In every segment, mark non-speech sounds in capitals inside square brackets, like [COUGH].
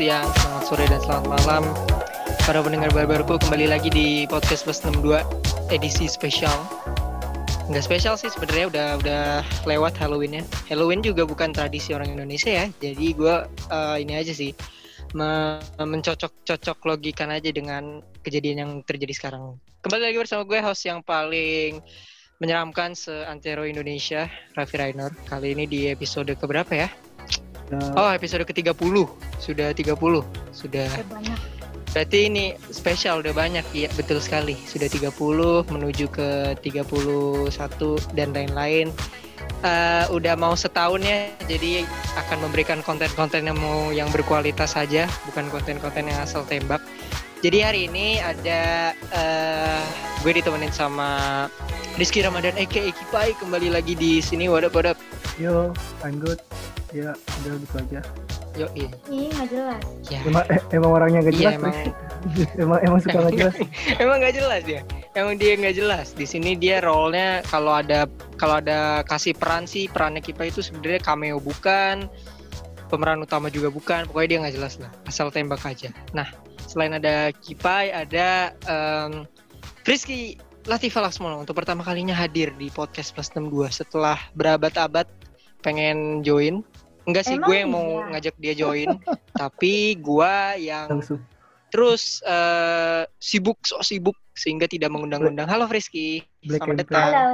siang, selamat sore, dan selamat malam. Para pendengar barbarku kembali lagi di podcast plus 62 edisi spesial. Nggak spesial sih sebenarnya udah udah lewat Halloween ya. Halloween juga bukan tradisi orang Indonesia ya. Jadi gue uh, ini aja sih me mencocok-cocok logikan aja dengan kejadian yang terjadi sekarang. Kembali lagi bersama gue host yang paling menyeramkan seantero Indonesia, Raffi Rainer. Kali ini di episode keberapa ya? Oh, episode ke-30. Sudah 30. Sudah. banyak. Berarti ini spesial udah banyak. Iya, betul sekali. Sudah 30 menuju ke 31 dan lain-lain. Uh, udah mau setahun ya, jadi akan memberikan konten-konten yang mau yang berkualitas saja, bukan konten-konten yang asal tembak. Jadi hari ini ada uh, gue ditemenin sama Rizky Ramadan Eke Eki Pai kembali lagi di sini. Wadap wadap. Yo, I'm good. Ya udah gitu aja. Yo iya. Ih, nggak jelas. Ya. emang, eh, emang orangnya nggak iya, jelas emang. [LAUGHS] emang emang suka nggak jelas [LAUGHS] emang nggak jelas ya emang dia nggak jelas? Di sini dia role-nya kalau ada kalau ada kasih peran sih perannya Kipa itu sebenarnya cameo bukan pemeran utama juga bukan. Pokoknya dia nggak jelas lah asal tembak aja. Nah selain ada Kipai ada um, Rizky Latifah Laksmono untuk pertama kalinya hadir di podcast Plus 62 setelah berabad-abad pengen join Enggak sih, gue yang mau iya? ngajak dia join, [LAUGHS] tapi gue yang Langsung. terus uh, sibuk, so sibuk sehingga tidak mengundang-undang. Halo Frisky, selamat datang. Halo.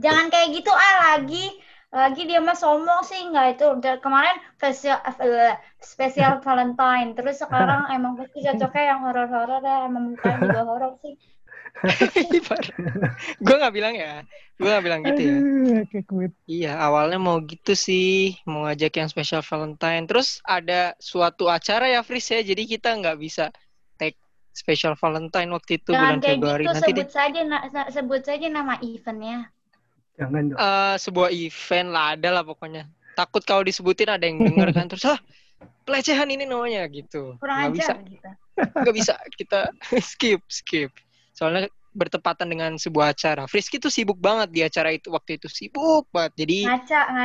Jangan kayak gitu ah lagi lagi dia mah sombong sih enggak itu. Kemarin spesial uh, spesial [LAUGHS] Valentine. Terus sekarang [LAUGHS] emang pasti cocoknya yang horor-horor ya emang mukanya juga horor sih. [LAUGHS] Gue nggak bilang ya. Gue nggak bilang gitu ya. Iya awalnya mau gitu sih. Mau ngajak yang special Valentine. Terus ada suatu acara ya Fris ya. Jadi kita nggak bisa take special Valentine waktu itu Jangan bulan Februari gitu, nanti sebut saja sebut saja nama eventnya jangan dong uh, sebuah event lah ada lah pokoknya takut kalau disebutin ada yang denger kan terus ah pelecehan ini namanya gitu kurang nggak bisa gitu. nggak bisa kita [LAUGHS] skip skip soalnya bertepatan dengan sebuah acara. Frisky tuh sibuk banget di acara itu waktu itu sibuk banget. Jadi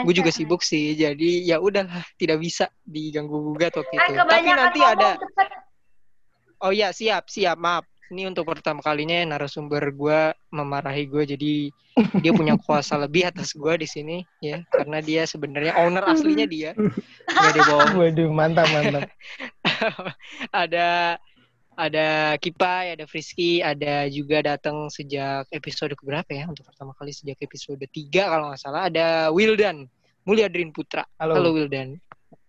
gue juga sibuk ngaca. sih. Jadi ya udahlah tidak bisa diganggu gugat waktu itu. Tapi nanti ada. Oh ya siap siap maaf. Ini untuk pertama kalinya narasumber gue memarahi gue jadi dia punya kuasa lebih atas gue di sini ya karena dia sebenarnya owner aslinya dia. Gak dibawa. Waduh mantap mantap. [LAUGHS] ada ada Kipai, ada Frisky, ada juga datang sejak episode keberapa ya? Untuk pertama kali sejak episode 3 kalau nggak salah. Ada Wildan, Mulyadrin Putra. Halo, halo Wildan.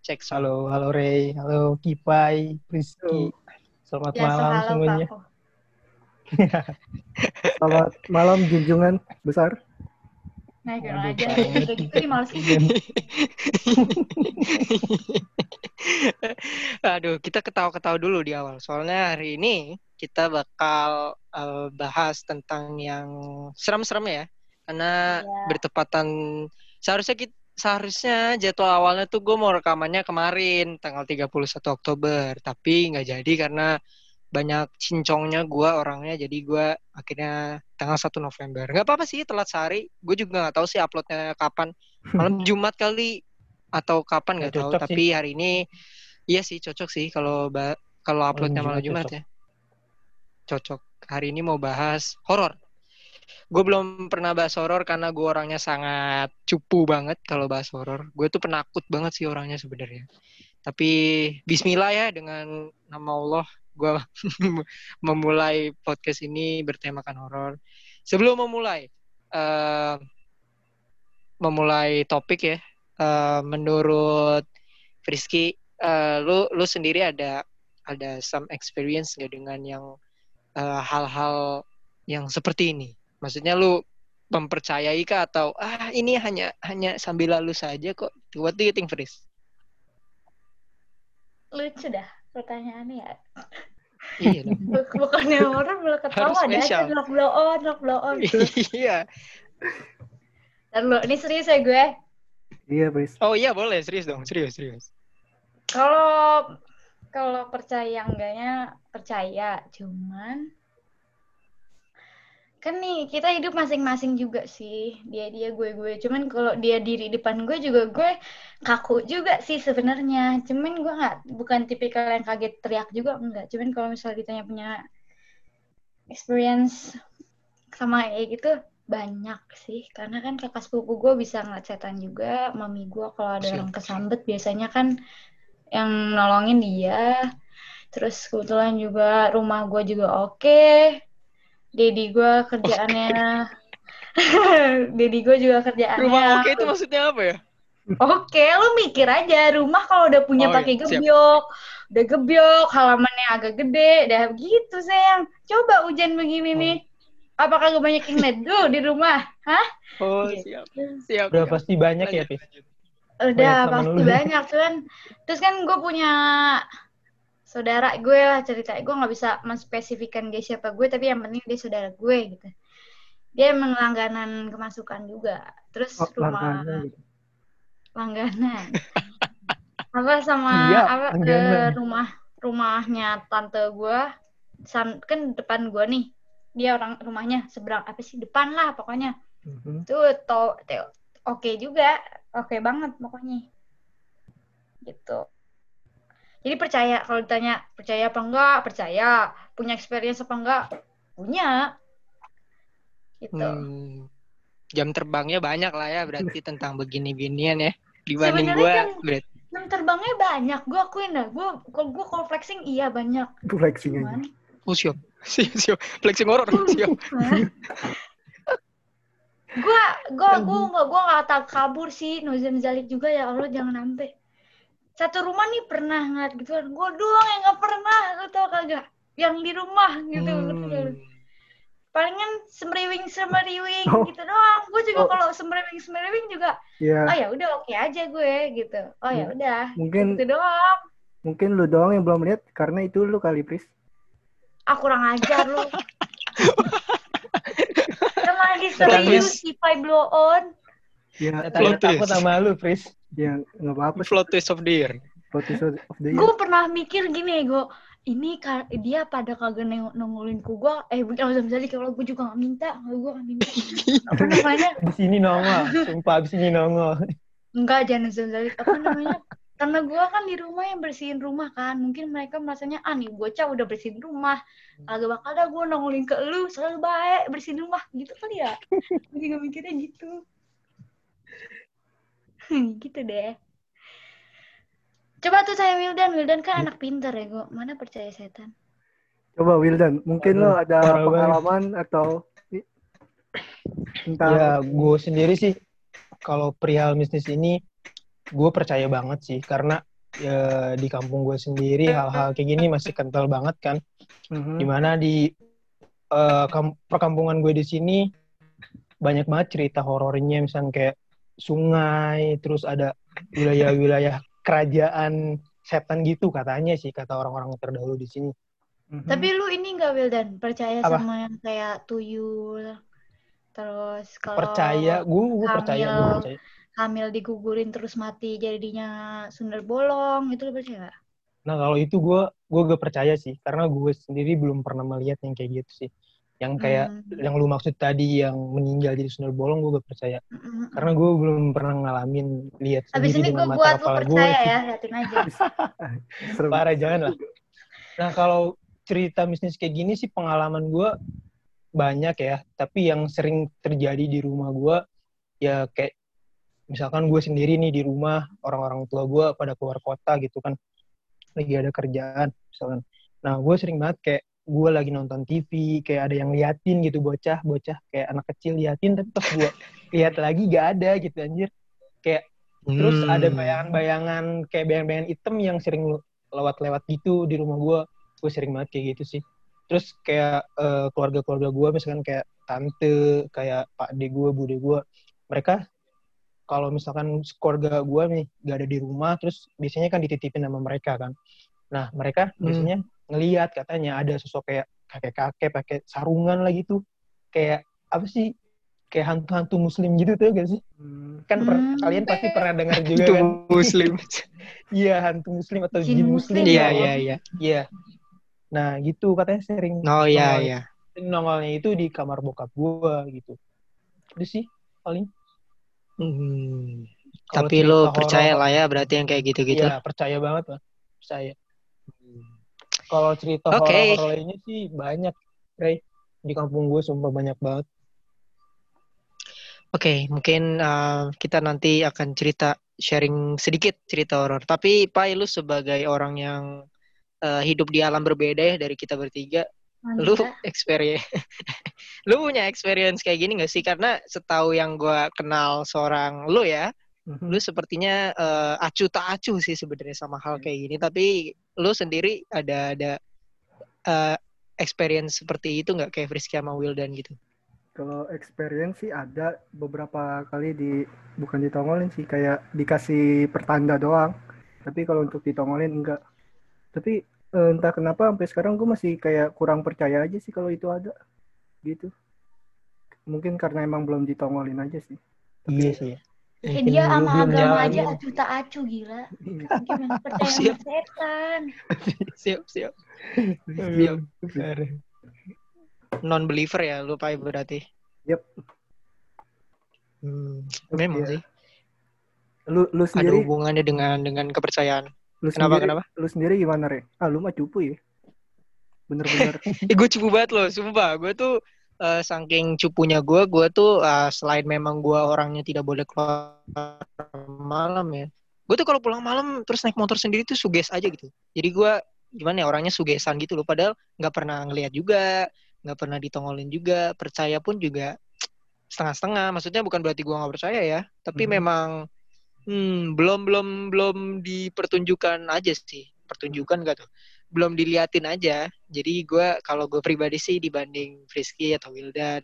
Cek. Halo, halo Ray, halo Kipai, Frisky. Selamat ya, malam semuanya. Selamat malam junjungan besar. Nah, aja. Udah gitu dimalesin. [LAUGHS] Aduh, kita ketawa-ketawa dulu di awal. Soalnya hari ini kita bakal uh, bahas tentang yang serem-serem ya. Karena yeah. bertepatan seharusnya kita seharusnya jadwal awalnya tuh gue mau rekamannya kemarin tanggal 31 Oktober tapi nggak jadi karena banyak cincongnya gue orangnya. Jadi gue akhirnya tanggal 1 November. Nggak apa-apa sih telat sehari. Gue juga nggak tahu sih uploadnya kapan. Malam Jumat kali atau kapan nggak tahu. tapi hari ini iya sih cocok sih kalau kalau uploadnya malam Jumat cocok. ya. Cocok. Hari ini mau bahas horor. Gue belum pernah bahas horor karena gue orangnya sangat cupu banget kalau bahas horor. Gue tuh penakut banget sih orangnya sebenarnya. Tapi Bismillah ya dengan nama Allah gue [LAUGHS] memulai podcast ini bertemakan horor. Sebelum memulai, uh, memulai topik ya, uh, menurut Frisky, uh, lu lu sendiri ada ada some experience nggak dengan yang hal-hal uh, yang seperti ini? Maksudnya lu mempercayai kah atau ah ini hanya hanya sambil lalu saja kok? What do you think, Fris? Lucu dah pertanyaannya ya. Iya. [LAUGHS] Bukannya orang belum ketawa ada aja lock blow on, lock blow on. iya. Dan lo, ini serius ya gue? Iya, Pris. Oh iya boleh, serius dong, serius, serius. Kalau kalau percaya enggaknya percaya, cuman kan nih kita hidup masing-masing juga sih. Dia dia gue gue. Cuman kalau dia diri depan gue juga gue kaku juga sih sebenarnya. Cuman gue nggak bukan tipikal yang kaget teriak juga enggak. Cuman kalau misalnya ditanya punya experience sama kayak gitu banyak sih. Karena kan kakak sepupu gue bisa ngeliat setan juga mami gue kalau ada orang kesambet biasanya kan yang nolongin dia. Terus kebetulan juga rumah gue juga oke. okay Dedi gue kerjaannya [LAUGHS] Dedi gue juga kerjaannya Rumah oke okay itu maksudnya apa ya? Oke, okay, lu mikir aja rumah kalau udah punya oh, pakai iya. gebyok, udah gebyok, halamannya agak gede, udah gitu sayang. Coba hujan begini oh. nih, apakah gue banyak yang nedu di rumah? Hah? Oh gitu. siap, siap. Udah siap. pasti banyak ya, Pi? Udah banyak pasti banyak kan. Terus kan gue punya saudara gue lah cerita gue nggak bisa menspesifikkan dia siapa gue tapi yang penting dia saudara gue gitu. Dia emang langganan kemasukan juga. Terus oh, rumah langganan, gitu. langganan. [LAUGHS] apa sama iya, apa ke rumah rumahnya tante gue kan depan gue nih. Dia orang rumahnya seberang apa sih depan lah pokoknya. Mm-hmm. tuh to, oke okay juga oke okay banget pokoknya. Gitu jadi percaya kalau ditanya percaya apa enggak, percaya. Punya experience apa enggak? Punya. Gitu. Hmm, jam terbangnya banyak lah ya berarti tentang begini-beginian ya. Dibanding gue berarti. Jam terbangnya banyak, gue akuin dah. Gue kalau gue kalau flexing iya banyak. Flexing aja. Oh siap, [LAUGHS] siap, siap. Flexing horror, [LAUGHS] siap. gue gue gue nggak gue nggak tak kabur sih Nuzam Zalik juga ya Allah jangan sampai satu rumah nih pernah ngeliat gitu. Kan gue doang yang nggak pernah lu tau kagak? Yang di rumah gitu. Hmm. palingan semeriwing semeriwing oh. gitu doang. Gue juga oh. kalau semeriwing semeriwing juga yeah. oh ya udah oke okay aja gue gitu. Oh ya udah mungkin gitu doang. mungkin lu doang yang belum lihat karena itu lu kali Pris. Ah kurang ajar lu. [LAUGHS] Lagi serius si blow on Ya, tadi takut sama lu, Pris. Ya, nggak apa-apa. Float twist of the year. Float twist of the year. Gue pernah mikir gini, gue ini dia pada kagak nengok nongolin ku. Gue eh bukan misalnya kalau gue juga gak minta kalau gue gak minta. Apa namanya? [LAUGHS] Di sini nongol sumpah di sini nongol. Enggak jangan misalnya apa namanya? Karena gue kan di rumah yang bersihin rumah kan. Mungkin mereka merasanya ah nih bocah udah bersihin rumah. Agak bakal ada gue nongolin ke lu selalu baik bersihin rumah. Gitu kali ya. Gue juga mikirnya gitu [LAUGHS] gitu deh. Coba tuh saya Wildan. Wildan kan anak pintar ya gue mana percaya setan? Coba Wildan mungkin lo ada pengalaman atau tentang ya gue sendiri sih kalau perihal bisnis ini gue percaya banget sih. Karena ya di kampung gue sendiri hal-hal kayak gini masih kental banget kan. Mm-hmm. di mana di uh, perkampungan gue di sini banyak banget cerita horornya. Misalnya kayak sungai, terus ada wilayah-wilayah kerajaan setan gitu katanya sih kata orang-orang terdahulu di sini. Mm-hmm. Tapi lu ini nggak Wildan percaya Apa? sama yang kayak tuyul, terus kalau percaya, gue gue percaya, gue percaya. Hamil digugurin terus mati jadinya sundel bolong itu lu percaya gak? Nah kalau itu gue gue gak percaya sih karena gue sendiri belum pernah melihat yang kayak gitu sih yang kayak hmm. yang lu maksud tadi yang meninggal jadi sundel bolong gue gak percaya. Hmm. karena gue belum pernah ngalamin lihat Abis ini gue buat lu percaya gue. ya liatin aja. [LAUGHS] Parah jangan lah nah kalau cerita bisnis kayak gini sih pengalaman gue banyak ya. Tapi yang sering terjadi di rumah gue ya kayak misalkan gue sendiri nih di rumah orang-orang tua gue pada keluar kota gitu kan. Lagi ada kerjaan misalkan. Nah gue sering banget kayak gue lagi nonton TV kayak ada yang liatin gitu bocah bocah kayak anak kecil liatin tapi pas gue lihat lagi gak ada gitu anjir kayak hmm. terus ada bayangan-bayangan kayak bayangan-bayangan hitam yang sering lewat-lewat gitu di rumah gue gue sering banget kayak gitu sih terus kayak uh, keluarga-keluarga gue misalkan kayak tante kayak pak de gue bude gue mereka kalau misalkan keluarga gue nih gak ada di rumah terus biasanya kan dititipin sama mereka kan nah mereka hmm. Ngeliat katanya ada sosok kayak kakek-kakek pakai sarungan lah gitu. Kayak apa sih? Kayak hantu-hantu muslim gitu tuh gak sih? Hmm. kan per, hmm. kalian pasti pernah dengar juga kan? muslim. [LAUGHS] Iya hantu muslim atau jin, muslim iya iya iya. Iya. Nah gitu katanya sering oh iya iya. nongolnya itu di kamar bokap gue gitu. Itu sih paling. Hmm. tapi lo percaya lah ya berarti yang kayak gitu-gitu. Ya percaya banget lah. Percaya. Hmm. Kalau cerita okay. horor lainnya sih banyak Ray di kampung gue sumpah banyak banget Oke, okay, mungkin uh, kita nanti akan cerita sharing sedikit cerita horor. Tapi Pak, lu sebagai orang yang uh, hidup di alam berbeda ya dari kita bertiga, Mantap. lu experience, [LAUGHS] lu punya experience kayak gini gak sih? Karena setahu yang gue kenal seorang lu ya, mm-hmm. lu sepertinya uh, acu tak acu sih sebenarnya sama hal kayak gini. Tapi lu sendiri ada ada uh, experience seperti itu nggak kayak Friski sama Wildan gitu? Kalau experience sih ada beberapa kali di bukan ditongolin sih kayak dikasih pertanda doang. Tapi kalau untuk ditongolin enggak. Tapi eh, entah kenapa sampai sekarang gue masih kayak kurang percaya aja sih kalau itu ada. Gitu. Mungkin karena emang belum ditongolin aja sih. Tapi, iya sih. Ya dia sama agama aja acu tak acu gila. Gimana percaya oh, siap. setan. [LAUGHS] siap, siap. siap non believer ya lu Pai berarti. Yep. Hmm, memang ya. sih. Lu lu sendiri ada hubungannya dengan dengan kepercayaan. Lu kenapa sendiri, kenapa? Lu sendiri gimana, Re? Ah, lu mah cupu ya. Bener-bener. [LAUGHS] eh, gue cupu banget loh, sumpah. Gue tuh uh, saking cupunya gue, gue tuh uh, selain memang gue orangnya tidak boleh keluar malam ya. Gue tuh kalau pulang malam terus naik motor sendiri tuh suges aja gitu. Jadi gue gimana ya orangnya sugesan gitu loh. Padahal nggak pernah ngeliat juga, nggak pernah ditongolin juga percaya pun juga setengah-setengah maksudnya bukan berarti gue nggak percaya ya tapi hmm. memang hmm, belum belum belum dipertunjukkan aja sih pertunjukan gak tuh belum diliatin aja. Jadi gue kalau gue pribadi sih dibanding Frisky atau Wildan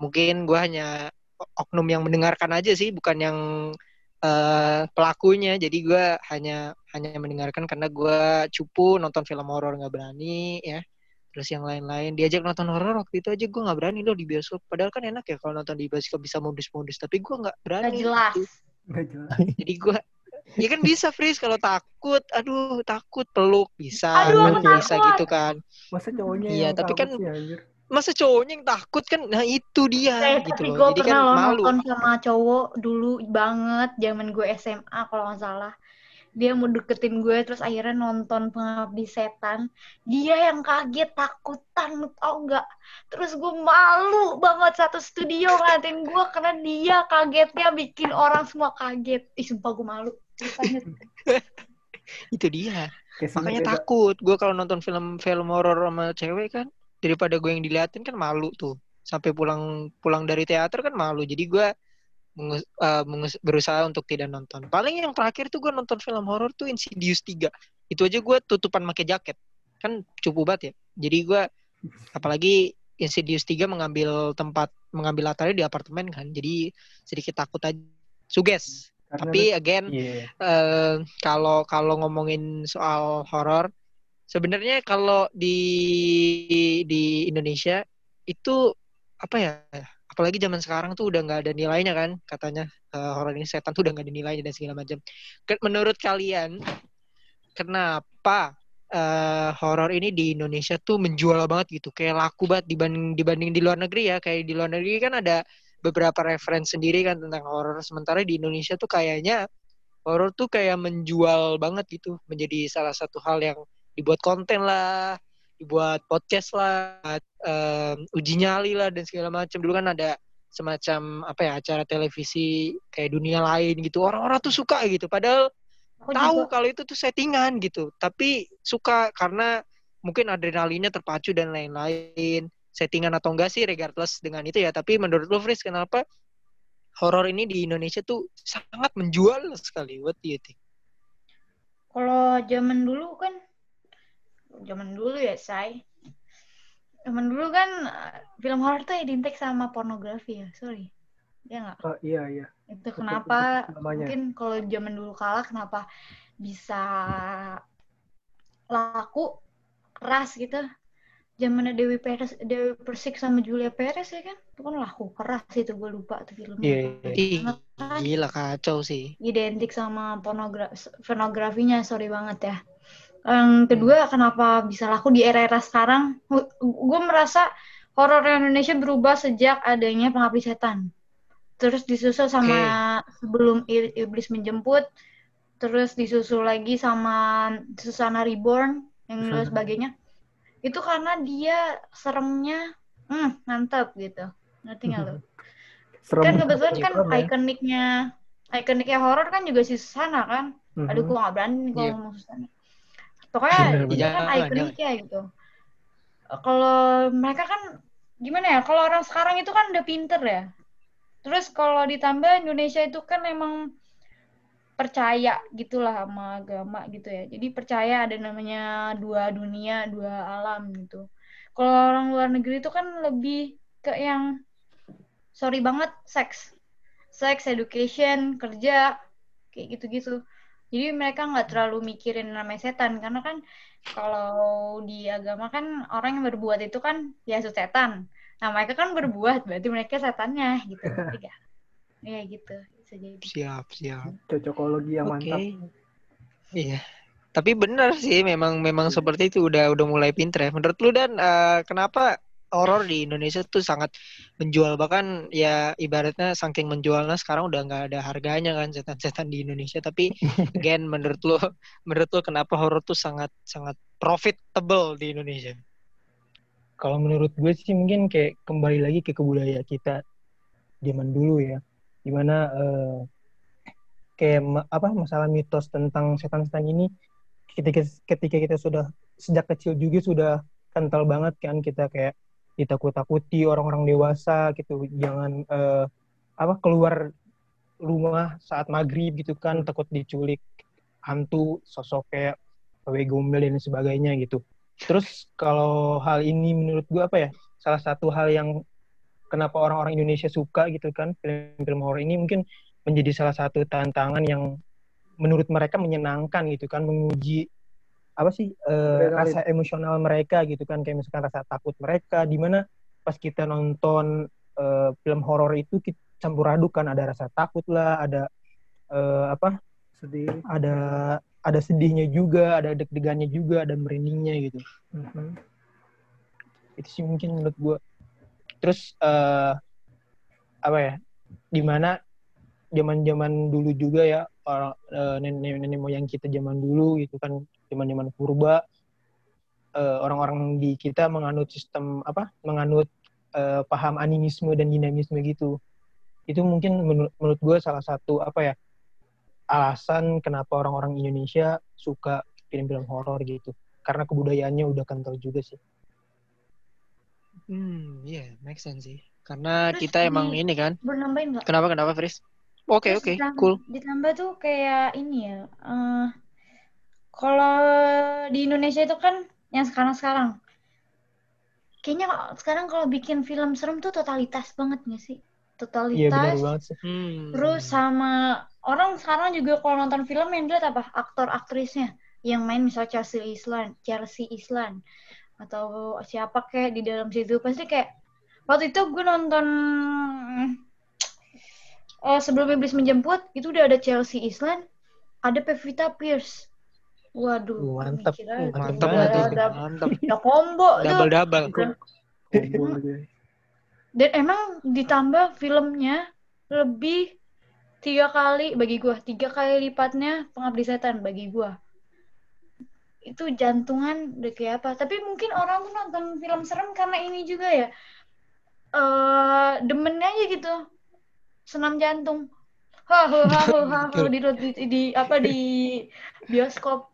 mungkin gue hanya oknum yang mendengarkan aja sih bukan yang uh, pelakunya. Jadi gue hanya hanya mendengarkan karena gue cupu nonton film horor nggak berani ya. Terus yang lain-lain diajak nonton horor waktu itu aja gue nggak berani loh di bioskop. Padahal kan enak ya kalau nonton di bioskop bisa modus-modus tapi gue nggak berani. Gak jelas. Gak jelas jadi gue ya kan bisa freeze kalau takut. Aduh takut peluk. Bisa aduh, kan bisa gitu kan. Masa cowoknya iya tapi kan ya, masa cowoknya yang takut kan? Nah itu dia eh, gitu tapi loh. jadi kan malu. nonton sama cowok dulu banget zaman gue SMA kalau nggak salah. Dia mau deketin gue terus akhirnya nonton pengabdi setan. Dia yang kaget takutan lu tau nggak? Terus gue malu banget satu studio ngatin gue karena dia kagetnya bikin orang semua kaget. Ih sumpah gue malu [LAUGHS] itu dia makanya beda. takut gue kalau nonton film film horor sama cewek kan daripada gue yang diliatin kan malu tuh sampai pulang pulang dari teater kan malu jadi gue mengus, uh, mengus, berusaha untuk tidak nonton. Paling yang terakhir tuh gue nonton film horor tuh Insidious 3. Itu aja gue tutupan pakai jaket. Kan cupu banget ya. Jadi gue apalagi Insidious 3 mengambil tempat mengambil latarnya di apartemen kan. Jadi sedikit takut aja. Suges. Karena Tapi again yeah. uh, kalau kalau ngomongin soal horor sebenarnya kalau di di Indonesia itu apa ya apalagi zaman sekarang tuh udah nggak ada nilainya kan katanya uh, horor ini setan tuh udah nggak ada nilainya dan segala macam. Menurut kalian kenapa uh, horor ini di Indonesia tuh menjual banget gitu kayak laku banget dibanding dibanding di luar negeri ya kayak di luar negeri kan ada beberapa referensi sendiri kan tentang horor sementara di Indonesia tuh kayaknya horor tuh kayak menjual banget gitu menjadi salah satu hal yang dibuat konten lah dibuat podcast lah, um, uji nyali lah dan segala macam. Dulu kan ada semacam apa ya acara televisi kayak dunia lain gitu. Orang-orang tuh suka gitu. Padahal Aku tahu juga. kalau itu tuh settingan gitu. Tapi suka karena mungkin adrenalinnya terpacu dan lain-lain. Settingan atau enggak sih regardless dengan itu ya. Tapi menurut lo Fris kenapa horor ini di Indonesia tuh sangat menjual sekali? What do you think? Kalau zaman dulu kan zaman dulu ya say zaman dulu kan eh, film horor tuh identik sama pornografi ya sorry ya nggak oh, iya iya itu kenapa mungkin kalau zaman dulu kalah kenapa bisa laku keras gitu zamannya Dewi Peres Dewi Persik sama Julia Perez ya kan itu kan laku keras itu gue lupa tuh filmnya yeah, yeah. gila kacau sih identik sama pornografi pornografinya sorry banget ya yang kedua, hmm. kenapa bisa laku di era-era sekarang? Gue merasa horor Indonesia berubah sejak adanya pengabdi setan. Terus disusul sama okay. sebelum iblis menjemput, terus disusul lagi sama Susana Reborn yang dan sebagainya. Itu karena dia seremnya hmm, mantap gitu. Ngerti nggak lo? Serem kan kebetulan kan ya? ikoniknya ikoniknya horor kan juga si Susana kan. Mm-hmm. Aduh, gue gak berani kalau yeah. ngomong Susana. Pokoknya dia kan ikoniknya gitu. Kalau mereka kan gimana ya? Kalau orang sekarang itu kan udah pinter ya. Terus kalau ditambah Indonesia itu kan emang percaya gitulah sama agama gitu ya. Jadi percaya ada namanya dua dunia, dua alam gitu. Kalau orang luar negeri itu kan lebih ke yang sorry banget seks. Seks, education, kerja, kayak gitu-gitu. Jadi mereka nggak terlalu mikirin namanya setan karena kan kalau di agama kan orang yang berbuat itu kan ya setan. Nah mereka kan berbuat berarti mereka setannya gitu. [LAUGHS] Tiga. Ya gitu bisa jadi. Siap, siap. Cocokologi yang okay. mantap. Iya. Tapi benar sih memang memang seperti itu udah udah mulai pinter ya. Menurut lu dan uh, kenapa horor di Indonesia tuh sangat menjual bahkan ya ibaratnya saking menjualnya sekarang udah nggak ada harganya kan setan-setan di Indonesia tapi [LAUGHS] again menurut lu menurut lu kenapa horor tuh sangat sangat profitable di Indonesia? Kalau menurut gue sih mungkin kayak kembali lagi ke kebudayaan kita zaman dulu ya di mana uh, kayak apa masalah mitos tentang setan-setan ini ketika ketika kita sudah sejak kecil juga sudah kental banget kan kita kayak ditakut-takuti orang-orang dewasa gitu. Jangan uh, apa keluar rumah saat maghrib gitu kan takut diculik hantu sosok kayak pawe gombel dan sebagainya gitu. Terus kalau hal ini menurut gua apa ya salah satu hal yang kenapa orang-orang Indonesia suka gitu kan film-film horor ini mungkin menjadi salah satu tantangan yang menurut mereka menyenangkan gitu kan menguji apa sih uh, rasa emosional mereka gitu kan. Kayak misalkan rasa takut mereka di mana pas kita nonton uh, film horor itu kita campur aduk kan. Ada rasa takut lah ada uh, apa sedih. ada ada sedihnya juga ada deg-degannya juga ada merindingnya gitu. Mm -hmm. itu sih mungkin menurut gue terus uh, apa ya di mana zaman zaman dulu juga ya orang uh, nenek nenek moyang kita zaman dulu gitu kan zaman zaman purba uh, orang-orang di kita menganut sistem apa menganut uh, paham animisme dan dinamisme gitu. Itu mungkin menurut, menurut gue salah satu apa ya alasan kenapa orang-orang Indonesia suka film-film horor gitu. Karena kebudayaannya udah kental juga sih Hmm, iya, yeah, make sense sih. Karena Terus kita emang ini kan. Bernambahin nggak? Kenapa kenapa, Fris? Oke, okay, oke, okay, cool. Ditambah tuh kayak ini ya. Uh, kalau di Indonesia itu kan yang sekarang-sekarang. Kayaknya sekarang kalau bikin film serem tuh totalitas banget gak sih? Totalitas. Iya, benar banget sih. Hmm. Terus sama orang sekarang juga kalau nonton film yang dilihat apa? Aktor-aktrisnya yang main misal Chelsea Island, Chelsea Island atau siapa kayak di dalam situ. Pasti kayak waktu itu gue nonton uh, sebelum iblis menjemput itu udah ada Chelsea Island ada Pevita Pierce waduh mantap mantap mantap. Mantap udah combo double double dan emang ditambah filmnya lebih tiga kali bagi gue tiga kali lipatnya pengabdi setan bagi gue itu jantungan udah kayak apa. Tapi mungkin orang tuh nonton film serem karena ini juga ya. Uh, demennya aja gitu. Senam jantung. Hahu hahu hahu di, di, di apa di bioskop.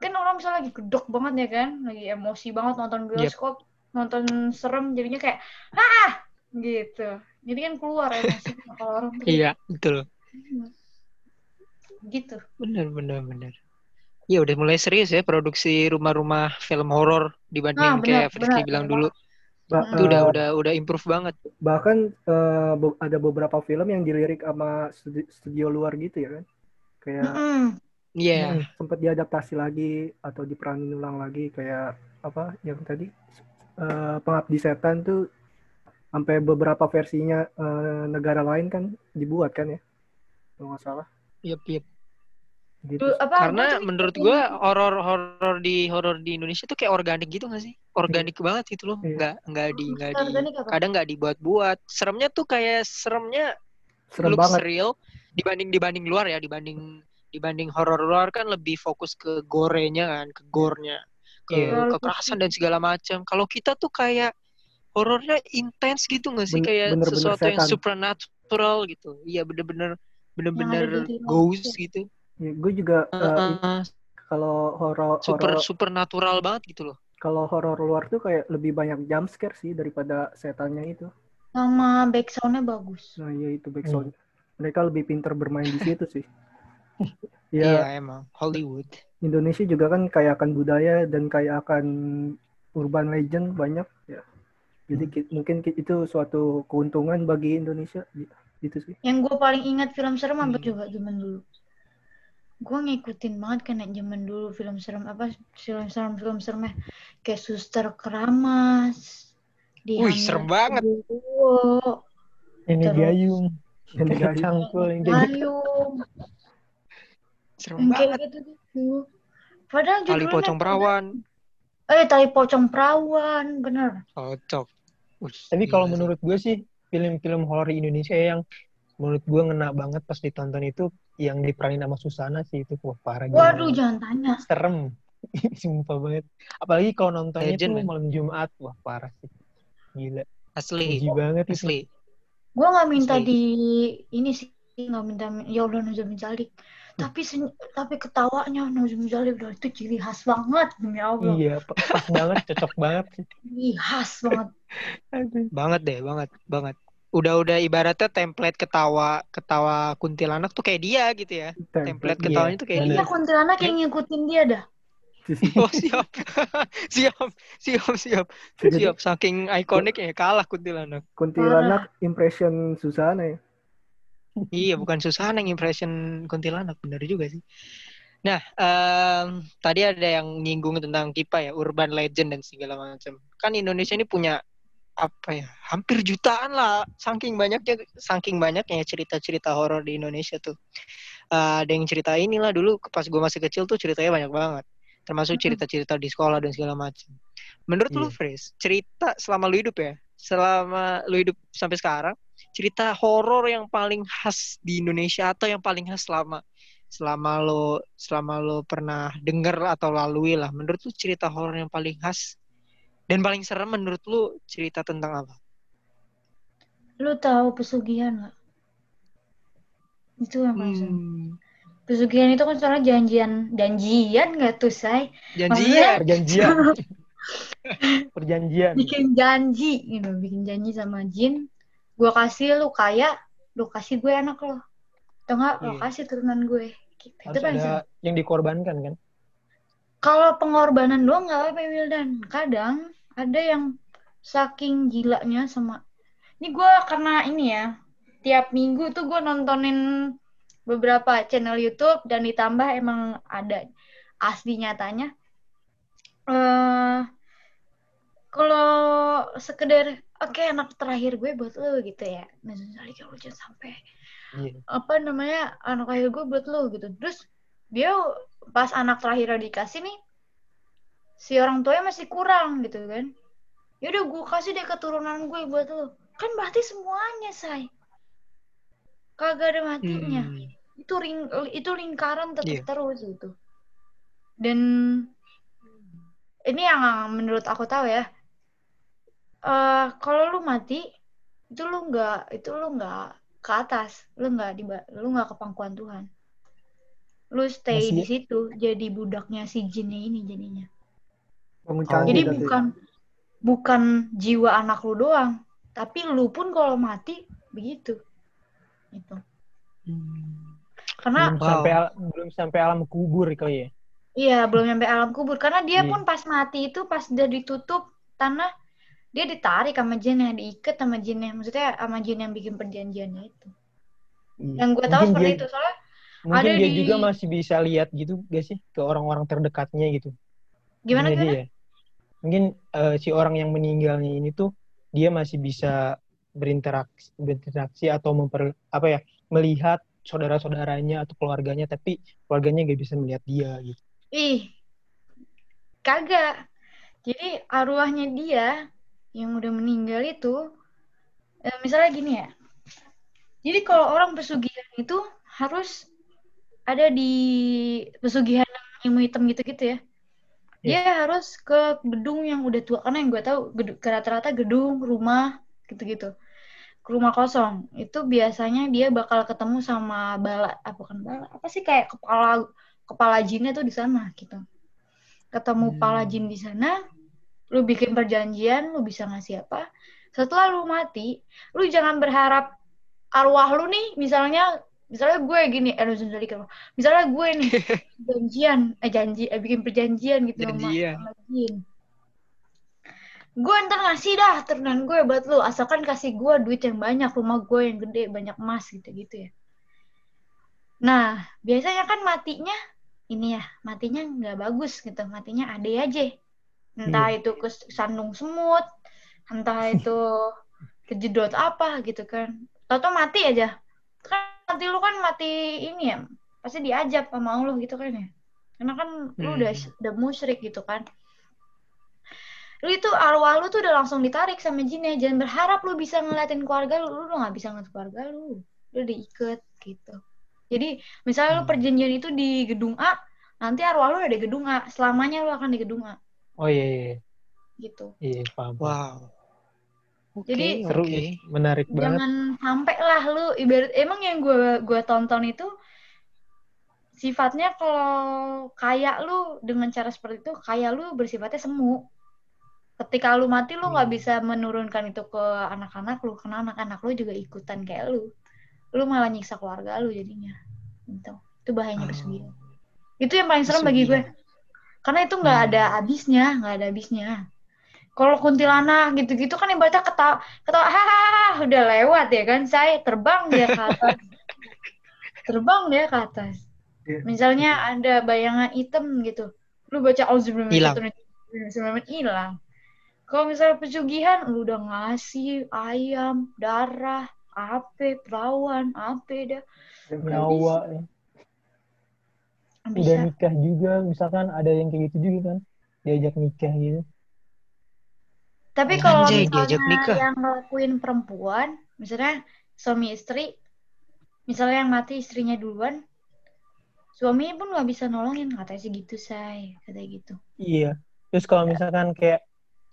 Kan orang misalnya lagi gedok banget ya kan. Lagi emosi banget nonton bioskop yep. nonton serem jadinya kayak ah! Gitu. Jadi kan keluar emosi kalau orang tuh. Iya betul. Gitu. Bener bener bener Iya udah mulai serius ya produksi rumah-rumah film horor dibanding nah, bener, kayak Frisky bilang bener. dulu. Ba itu uh, udah udah udah improve banget. Bahkan uh, ada beberapa film yang dilirik sama studio, studio luar gitu ya kan. Kayak Iya. Mm yeah. hmm, sempat diadaptasi lagi atau diperanin ulang lagi kayak apa yang tadi uh, Pengabdi Setan tuh sampai beberapa versinya uh, negara lain kan dibuat kan ya. Kalau nggak salah. Yep, yep. Gitu. Apa, Karena tuh menurut ngikutin- gua horor horor di horor di Indonesia tuh kayak organik gitu gak sih? Organik banget gitu loh. Iya. Nggak nggak di nggak di apa? kadang nggak dibuat-buat. Seremnya tuh kayak seremnya Serem looks banget. real dibanding dibanding luar ya, dibanding dibanding horor luar kan lebih fokus ke gorenya kan, ke gornya, ke Iya. kekerasan dan segala macam. Kalau kita tuh kayak horornya intens gitu nggak sih? Ben- kayak bener-bener sesuatu yang setan. supernatural gitu. Iya bener-bener bener-bener di real ghost gitu. Ya, gue juga eh, Heeh, kalau horor super horor supernatural banget gitu loh. kalau horor luar tuh kayak lebih banyak jump scare sih daripada setannya itu. Sama backsoundnya bagus. Nah, iya itu Hmm. backsound. Mereka lebih pintar bermain di situ sih. [LAUGHS] Iya Ya, emang Hollywood. Indonesia juga kan kaya akan budaya dan kaya akan urban legend banyak ya. Jadi ki- mungkin ki- itu suatu keuntungan bagi Indonesia gitu sih. Yang gue paling ingat film serem apa Hmm. juga zaman dulu. Gue ngikutin banget kan yang zaman dulu film serem apa film serem film seremnya kayak Suster Keramas. Wih, Dihamil serem banget. Ini Terus- gayung. Yang Ini dari- cangkul yang kayak gitu. Gayung, Serem kayak banget. gitu gitu. Padahal Tali judulnya pocong perawan. Eh, tali pocong perawan, bener. Cocok. Wih, Tapi kalau menurut gue sih film-film horor Indonesia yang menurut gue ngena banget pas ditonton itu yang diperanin sama Susana sih itu wah parah gila. Waduh, jangan tanya. serem [LAUGHS] sumpah banget apalagi kalau nontonnya Legend, tuh man. malam Jumat wah parah sih gila asli, uji banget itu asli. Gue nggak minta Asli. di ini sih nggak minta ya Allah Nuzul Jalik. Tapi sen- tapi ketawanya Nuzul Jalik udah itu ciri khas banget demi Allah. iya pa- pas banget cocok banget sih Ciri khas banget. [LAUGHS] Banget deh, banget, banget. Udah-udah ibaratnya template ketawa ketawa kuntilanak tuh kayak dia gitu ya. Template Iya, ketawanya tuh kayak bener. Iya kuntilanak yang ngikutin dia dah. dia. [LAUGHS] Oh siap, [LAUGHS] siap, siap, siap, siap. Saking ikoniknya kalah kuntilanak. Kuntilanak impression Susana ya. Iya, bukan Susana yang impression kuntilanak, bener juga sih. Nah, em, tadi ada yang nyinggung tentang Kipa ya, urban legend dan segala macam. Kan Indonesia ini punya apa ya, hampir jutaan lah, saking banyaknya, saking banyaknya cerita-cerita horor di Indonesia tuh. Eh, ada yang cerita inilah dulu pas gue masih kecil tuh ceritanya banyak banget, termasuk cerita-cerita di sekolah dan segala macam. Menurut lu, Iya. Fris, cerita selama lu hidup ya, selama lu hidup sampai sekarang, cerita horor yang paling khas di Indonesia atau yang paling khas selama selama lo selama lo pernah denger atau lalui lah menurut lu cerita horor yang paling khas dan paling serem menurut lu cerita tentang apa? Lu tahu pesugihan nggak? Itu yang paling serem. Hmm, Pesugihan itu kan soalnya janjian, janjian nggak tuh, say? janjian. perjanjian [LAUGHS] perjanjian Bikin janji, gitu, bikin janji sama jin. Gua kasih lu kaya, lu kasih gue anak lo. Atau enggak, lo Iya. kasih turunan gue. Gitu. Itu harus paling ada yang dikorbankan kan Kalau pengorbanan doang nggak apa-apa Wildan. Kadang ada yang saking gilanya sama. Ini gue karena ini ya, tiap minggu tuh gue nontonin beberapa channel YouTube dan ditambah emang ada asli nyatanya. eh kalau sekedar oke anak terakhir gue buat lo gitu ya. Sekali kalau jangan sampai iya apa namanya anak terakhir gue buat lo gitu terus dia pas anak terakhir dikasih nih si orang tuanya masih kurang gitu kan. Ya udah gue kasih deh keturunan gue buat lo kan berarti semuanya say. Kagak ada matinya. Hmm, itu ring itu lingkaran tetap Iya. terus gitu. Dan ini yang menurut aku tahu ya. Eh kalau lu mati itu lu nggak itu lu nggak ke atas. Lu nggak di lu nggak ke pangkuan Tuhan lu stay Masih- di situ jadi budaknya si jinnya ini jadinya Oh. jadi berarti. bukan bukan jiwa anak lu doang tapi lu pun kalau mati begitu itu hmm. karena belum Wow. sampai al- belum sampai alam kubur kali ya Iya, belum nyampe alam kubur. Karena dia Iya. pun pas mati itu, pas udah ditutup tanah, dia ditarik sama jinnya, diikat sama jinnya. Maksudnya sama jin yang bikin perjanjiannya itu. Iya. Yang gue tahu seperti dia- itu. Soalnya mungkin ada dia di- juga masih bisa lihat gitu gak sih? Ke orang-orang terdekatnya gitu. Gimana dia. mungkin eh, si orang yang meninggalnya ini tuh dia masih bisa berinteraksi berinteraksi atau memper apa ya melihat saudara-saudaranya atau keluarganya tapi keluarganya gak bisa melihat dia gitu. Ih kagak. Jadi arwahnya dia yang udah meninggal itu eh, misalnya gini ya. Jadi kalau orang pesugihan itu harus ada di pesugihan ilmu hitam gitu-gitu ya. Dia yeah. harus ke gedung yang udah tua. Karena yang gue tahu rata-rata gedung rumah gitu-gitu. Ke rumah kosong. Itu biasanya dia bakal ketemu sama bala apa kan bala apa sih kayak kepala kepala jinnya tuh di sana gitu. Ketemu hmm. kepala jin di sana lu bikin perjanjian lu bisa ngasih apa. Setelah lu mati lu jangan berharap arwah lu nih misalnya misalnya gue gini eh misalnya gue nih [LAUGHS] janjian eh janji eh bikin perjanjian gitu janjian. sama, sama jin. Gue ntar ngasih dah turunan gue buat lu asalkan kasih gue duit yang banyak rumah gue yang gede banyak emas gitu gitu ya. Nah biasanya kan matinya ini ya matinya nggak bagus gitu matinya ade aja. Entah hmm. itu kesandung semut entah itu [LAUGHS] kejedot apa gitu kan. Atau mati aja. Kan mati lu kan mati ini ya pasti diajak sama Allah gitu kan ya. Karena kan hmm. lu udah udah musyrik gitu kan. Lu itu arwah lu tuh udah langsung ditarik sama jinnya. Jangan berharap lu bisa ngeliatin keluarga lu. Lu udah gak bisa ngeliat keluarga lu. Lu udah diikat gitu. Jadi misalnya hmm. lu perjanjian itu di gedung A nanti arwah lu ada di gedung A. Selamanya lu akan di gedung A. Oh iya iya, iya. gitu. Iya paham. Wow Okay, Jadi seru okay. menarik jangan banget. Jangan sampai lah lu ibarat emang yang gue gua tonton itu sifatnya kalau kayak lu dengan cara seperti itu kayak lu bersifatnya semu ketika lu mati lu nggak hmm. bisa menurunkan itu ke anak-anak lu karena anak-anak lu juga ikutan kayak lu lu malah nyiksa keluarga lu jadinya gitu itu bahayanya pesugihan oh. itu yang paling serem bagi gue karena itu nggak hmm. ada habisnya nggak ada habisnya kalau kuntilanak gitu-gitu kan ibaratnya ketawa ketawa hahaha udah lewat ya kan saya terbang dia ke atas terbang dia ke atas iya. misalnya ada bayangan hitam gitu lu baca hilang hilang kalau misalnya pesugihan, lu udah ngasih ayam, darah, ape, perawan, ape dah. Nyawa ya. Bisa. Udah nikah juga, misalkan ada yang kayak gitu juga kan. Diajak nikah gitu. Tapi kalau misalnya nikah. yang ngelakuin perempuan, misalnya suami istri, misalnya yang mati istrinya duluan, suaminya pun nggak bisa nolongin katanya sih gitu say katanya gitu iya terus kalau misalkan kayak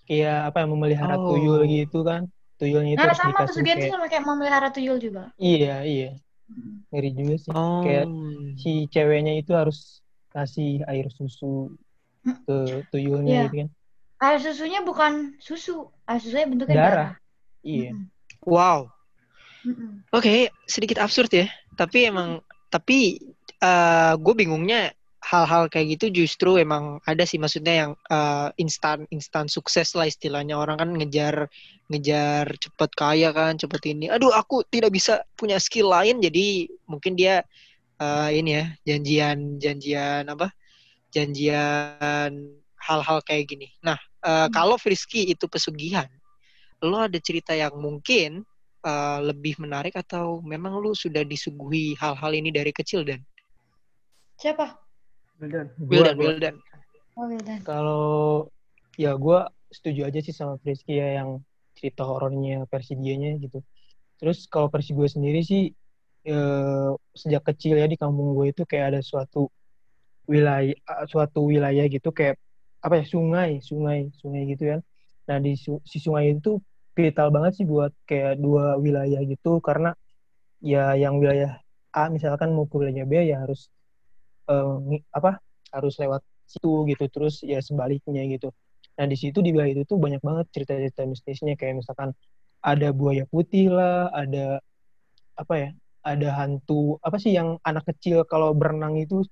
kayak apa yang memelihara oh. tuyul gitu kan tuyulnya itu nah, sama dikasih kayak... sama kayak memelihara tuyul juga iya iya ngeri juga sih oh. kayak si ceweknya itu harus kasih air susu ke tuyulnya yeah. gitu kan air susunya bukan susu. Air susunya bentuknya darah, darah. iya. Hmm. wow. Hmm. oke okay, sedikit absurd ya. Tapi emang tapi uh, gue bingungnya hal-hal kayak gitu justru emang ada sih. Maksudnya yang uh, instan instan sukses lah istilahnya. Orang kan ngejar ngejar cepet kaya kan cepet ini. Aduh aku tidak bisa punya skill lain. Jadi mungkin dia uh, ini ya janjian janjian apa? Janjian hal-hal kayak gini. Nah uh, hmm. kalau Frisky itu pesugihan lo ada cerita yang mungkin uh, lebih menarik atau memang lo sudah disuguhi hal-hal ini dari kecil dan siapa Wildan. Wildan, Wildan. Oh, Wildan. Kalau ya gue setuju aja sih sama Frisky ya yang cerita horornya versi dianya gitu. Terus kalau versi gue sendiri sih e, sejak kecil ya di kampung gue itu kayak ada suatu wilayah suatu wilayah gitu kayak apa ya sungai sungai sungai gitu kan. Nah di si sungai itu vital banget sih buat kayak dua wilayah gitu karena ya yang wilayah A misalkan mau ke wilayah B ya harus uh, apa harus lewat situ gitu terus ya sebaliknya gitu. Nah di situ di wilayah itu tuh banyak banget cerita-cerita mistisnya kayak misalkan ada buaya putih lah ada apa ya ada hantu apa sih yang anak kecil kalau berenang itu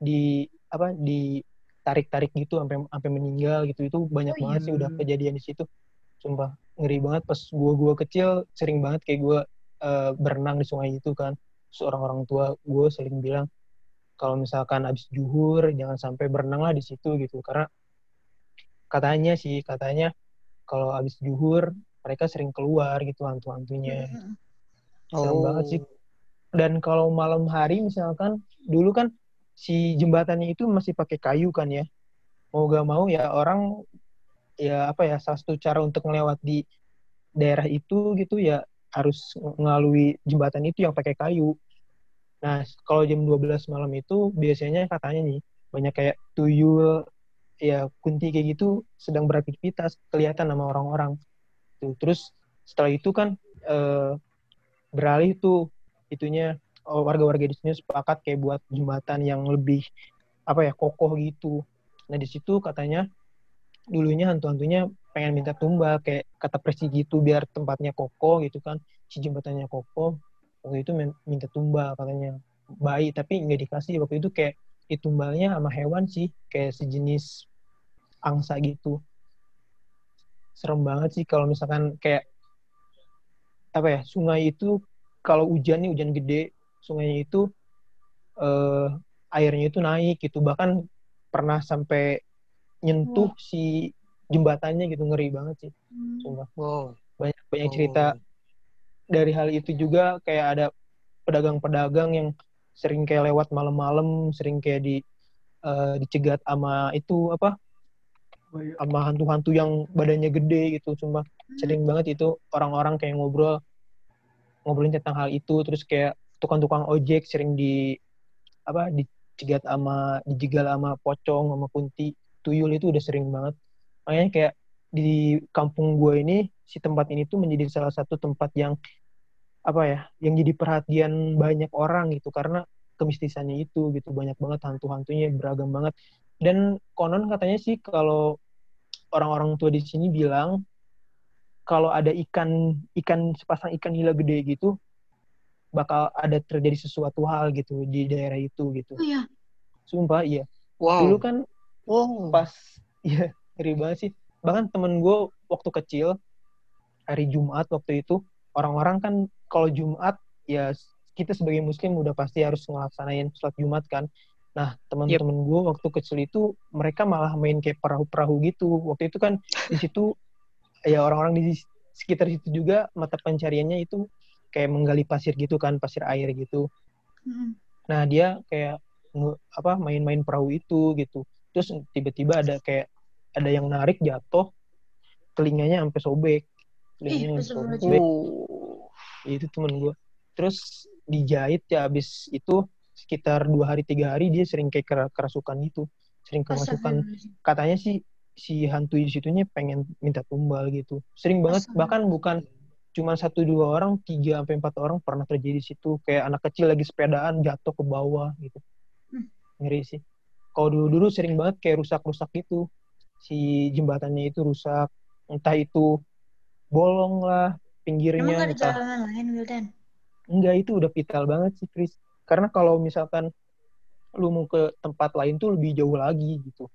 di apa di tarik-tarik gitu sampai sampai meninggal gitu. Itu banyak oh, banget iya. sih udah kejadian di situ. Sumpah ngeri banget. Pas gua gua kecil sering banget kayak gua uh, berenang di sungai itu kan. Seorang orang tua gue sering bilang kalau misalkan habis juhur jangan sampai berenang lah di situ gitu. Karena katanya sih katanya kalau habis juhur mereka sering keluar gitu hantu-hantunya. Oh. serem banget sih. Dan kalau malam hari misalkan dulu kan si jembatannya itu masih pakai kayu kan ya mau gak mau ya orang ya apa ya salah satu cara untuk melewat di daerah itu gitu ya harus melalui jembatan itu yang pakai kayu. Nah, kalau jam 12 malam itu biasanya katanya nih banyak kayak tuyul ya kunti kayak gitu sedang beraktivitas kelihatan sama orang-orang. Tuh, terus setelah itu kan eh, beralih tuh itunya warga-warga di sini sepakat kayak buat jembatan yang lebih apa ya kokoh gitu. Nah di situ katanya dulunya hantu-hantunya pengen minta tumbal kayak kata presi gitu biar tempatnya kokoh gitu kan si jembatannya kokoh. Waktu itu minta tumbal katanya bayi tapi nggak dikasih. Waktu itu kayak ditumbalnya sama hewan sih kayak sejenis angsa gitu. Serem banget sih kalau misalkan kayak apa ya sungai itu kalau hujan nih hujan gede sungainya itu eh, airnya itu naik gitu bahkan pernah sampai nyentuh oh. si jembatannya gitu ngeri banget sih hmm. wow banyak banyak oh. cerita dari hal itu juga kayak ada pedagang-pedagang yang sering kayak lewat malam-malam sering kayak di uh, dicegat sama itu apa oh, iya. sama hantu-hantu yang badannya gede gitu cuma hmm. sering banget itu orang-orang kayak ngobrol ngobrolin tentang hal itu terus kayak tukang-tukang ojek sering di apa dicegat sama dijegal sama pocong sama kunti tuyul itu udah sering banget. Makanya kayak di kampung gue ini si tempat ini tuh menjadi salah satu tempat yang apa ya yang jadi perhatian banyak orang gitu karena kemistisannya itu gitu banyak banget hantu-hantunya beragam banget. Dan konon katanya sih kalau orang-orang tua di sini bilang kalau ada ikan ikan sepasang ikan nila gede gitu bakal ada terjadi sesuatu hal gitu di daerah itu gitu. Oh, iya. Sumpah iya. Wow. Dulu kan oh. pas [LAUGHS] iya ngeri banget sih. Bahkan temen gue waktu kecil hari Jumat waktu itu orang-orang kan kalau Jumat ya kita sebagai muslim udah pasti harus ngelaksanain sholat Jumat kan. Nah, teman-teman yep. gue waktu kecil itu mereka malah main kayak perahu-perahu gitu. Waktu itu kan di situ ya orang-orang di sekitar situ juga mata pencariannya itu kayak menggali pasir gitu kan pasir air gitu. Hmm. nah dia kayak apa main-main perahu itu gitu. Terus tiba-tiba ada kayak ada yang narik jatuh telinganya sampai sobek. Telinganya sampai sobek. oh. itu temen gue terus dijahit ya abis itu sekitar dua hari tiga hari dia sering kayak kerasukan gitu. Sering kerasukan. katanya sih si hantu di situnya pengen minta tumbal gitu. Sering banget bahkan bukan cuma satu dua orang tiga sampai empat orang pernah terjadi di situ. Kayak anak kecil lagi sepedaan jatuh ke bawah gitu. Hmm. ngeri sih. Kalau dulu dulu sering banget kayak rusak rusak gitu. Si jembatannya itu rusak. Entah itu bolong lah pinggirnya Emang ada entah... jalan lain Wildan? Enggak itu udah vital banget sih Chris karena kalau misalkan lu mau ke tempat lain tuh lebih jauh lagi gitu.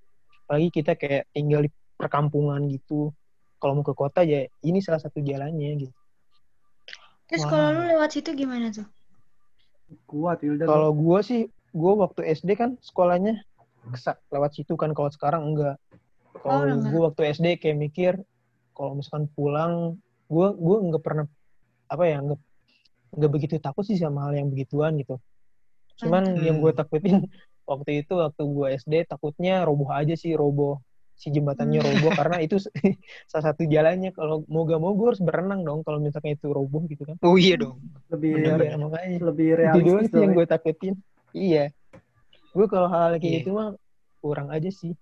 Apalagi kita kayak tinggal di perkampungan gitu. Kalau mau ke kota ya ini salah satu jalannya gitu Terus wow. kalau lu lewat situ gimana tuh? Kuat Hilda. Kalau gue sih, gue waktu SD kan sekolahnya kesak lewat situ kan. Kalau sekarang enggak. Kalau oh, gue waktu SD kayak mikir, kalau misalkan pulang, gue gue nggak pernah apa ya nggak nggak begitu takut sih sama hal yang begituan gitu. Cuman hmm. yang gue takutin [LAUGHS] waktu itu waktu gue SD takutnya roboh aja sih roboh si jembatannya hmm. roboh karena itu [LAUGHS] salah satu jalannya. Kalau mau gak mau gue harus berenang dong kalau misalnya itu roboh gitu kan. Oh iya dong. Lebih ya, makanya lebih realistis itu yang gue takutin. Iya. Gue kalau hal kayak yeah. gitu mah kurang aja sih.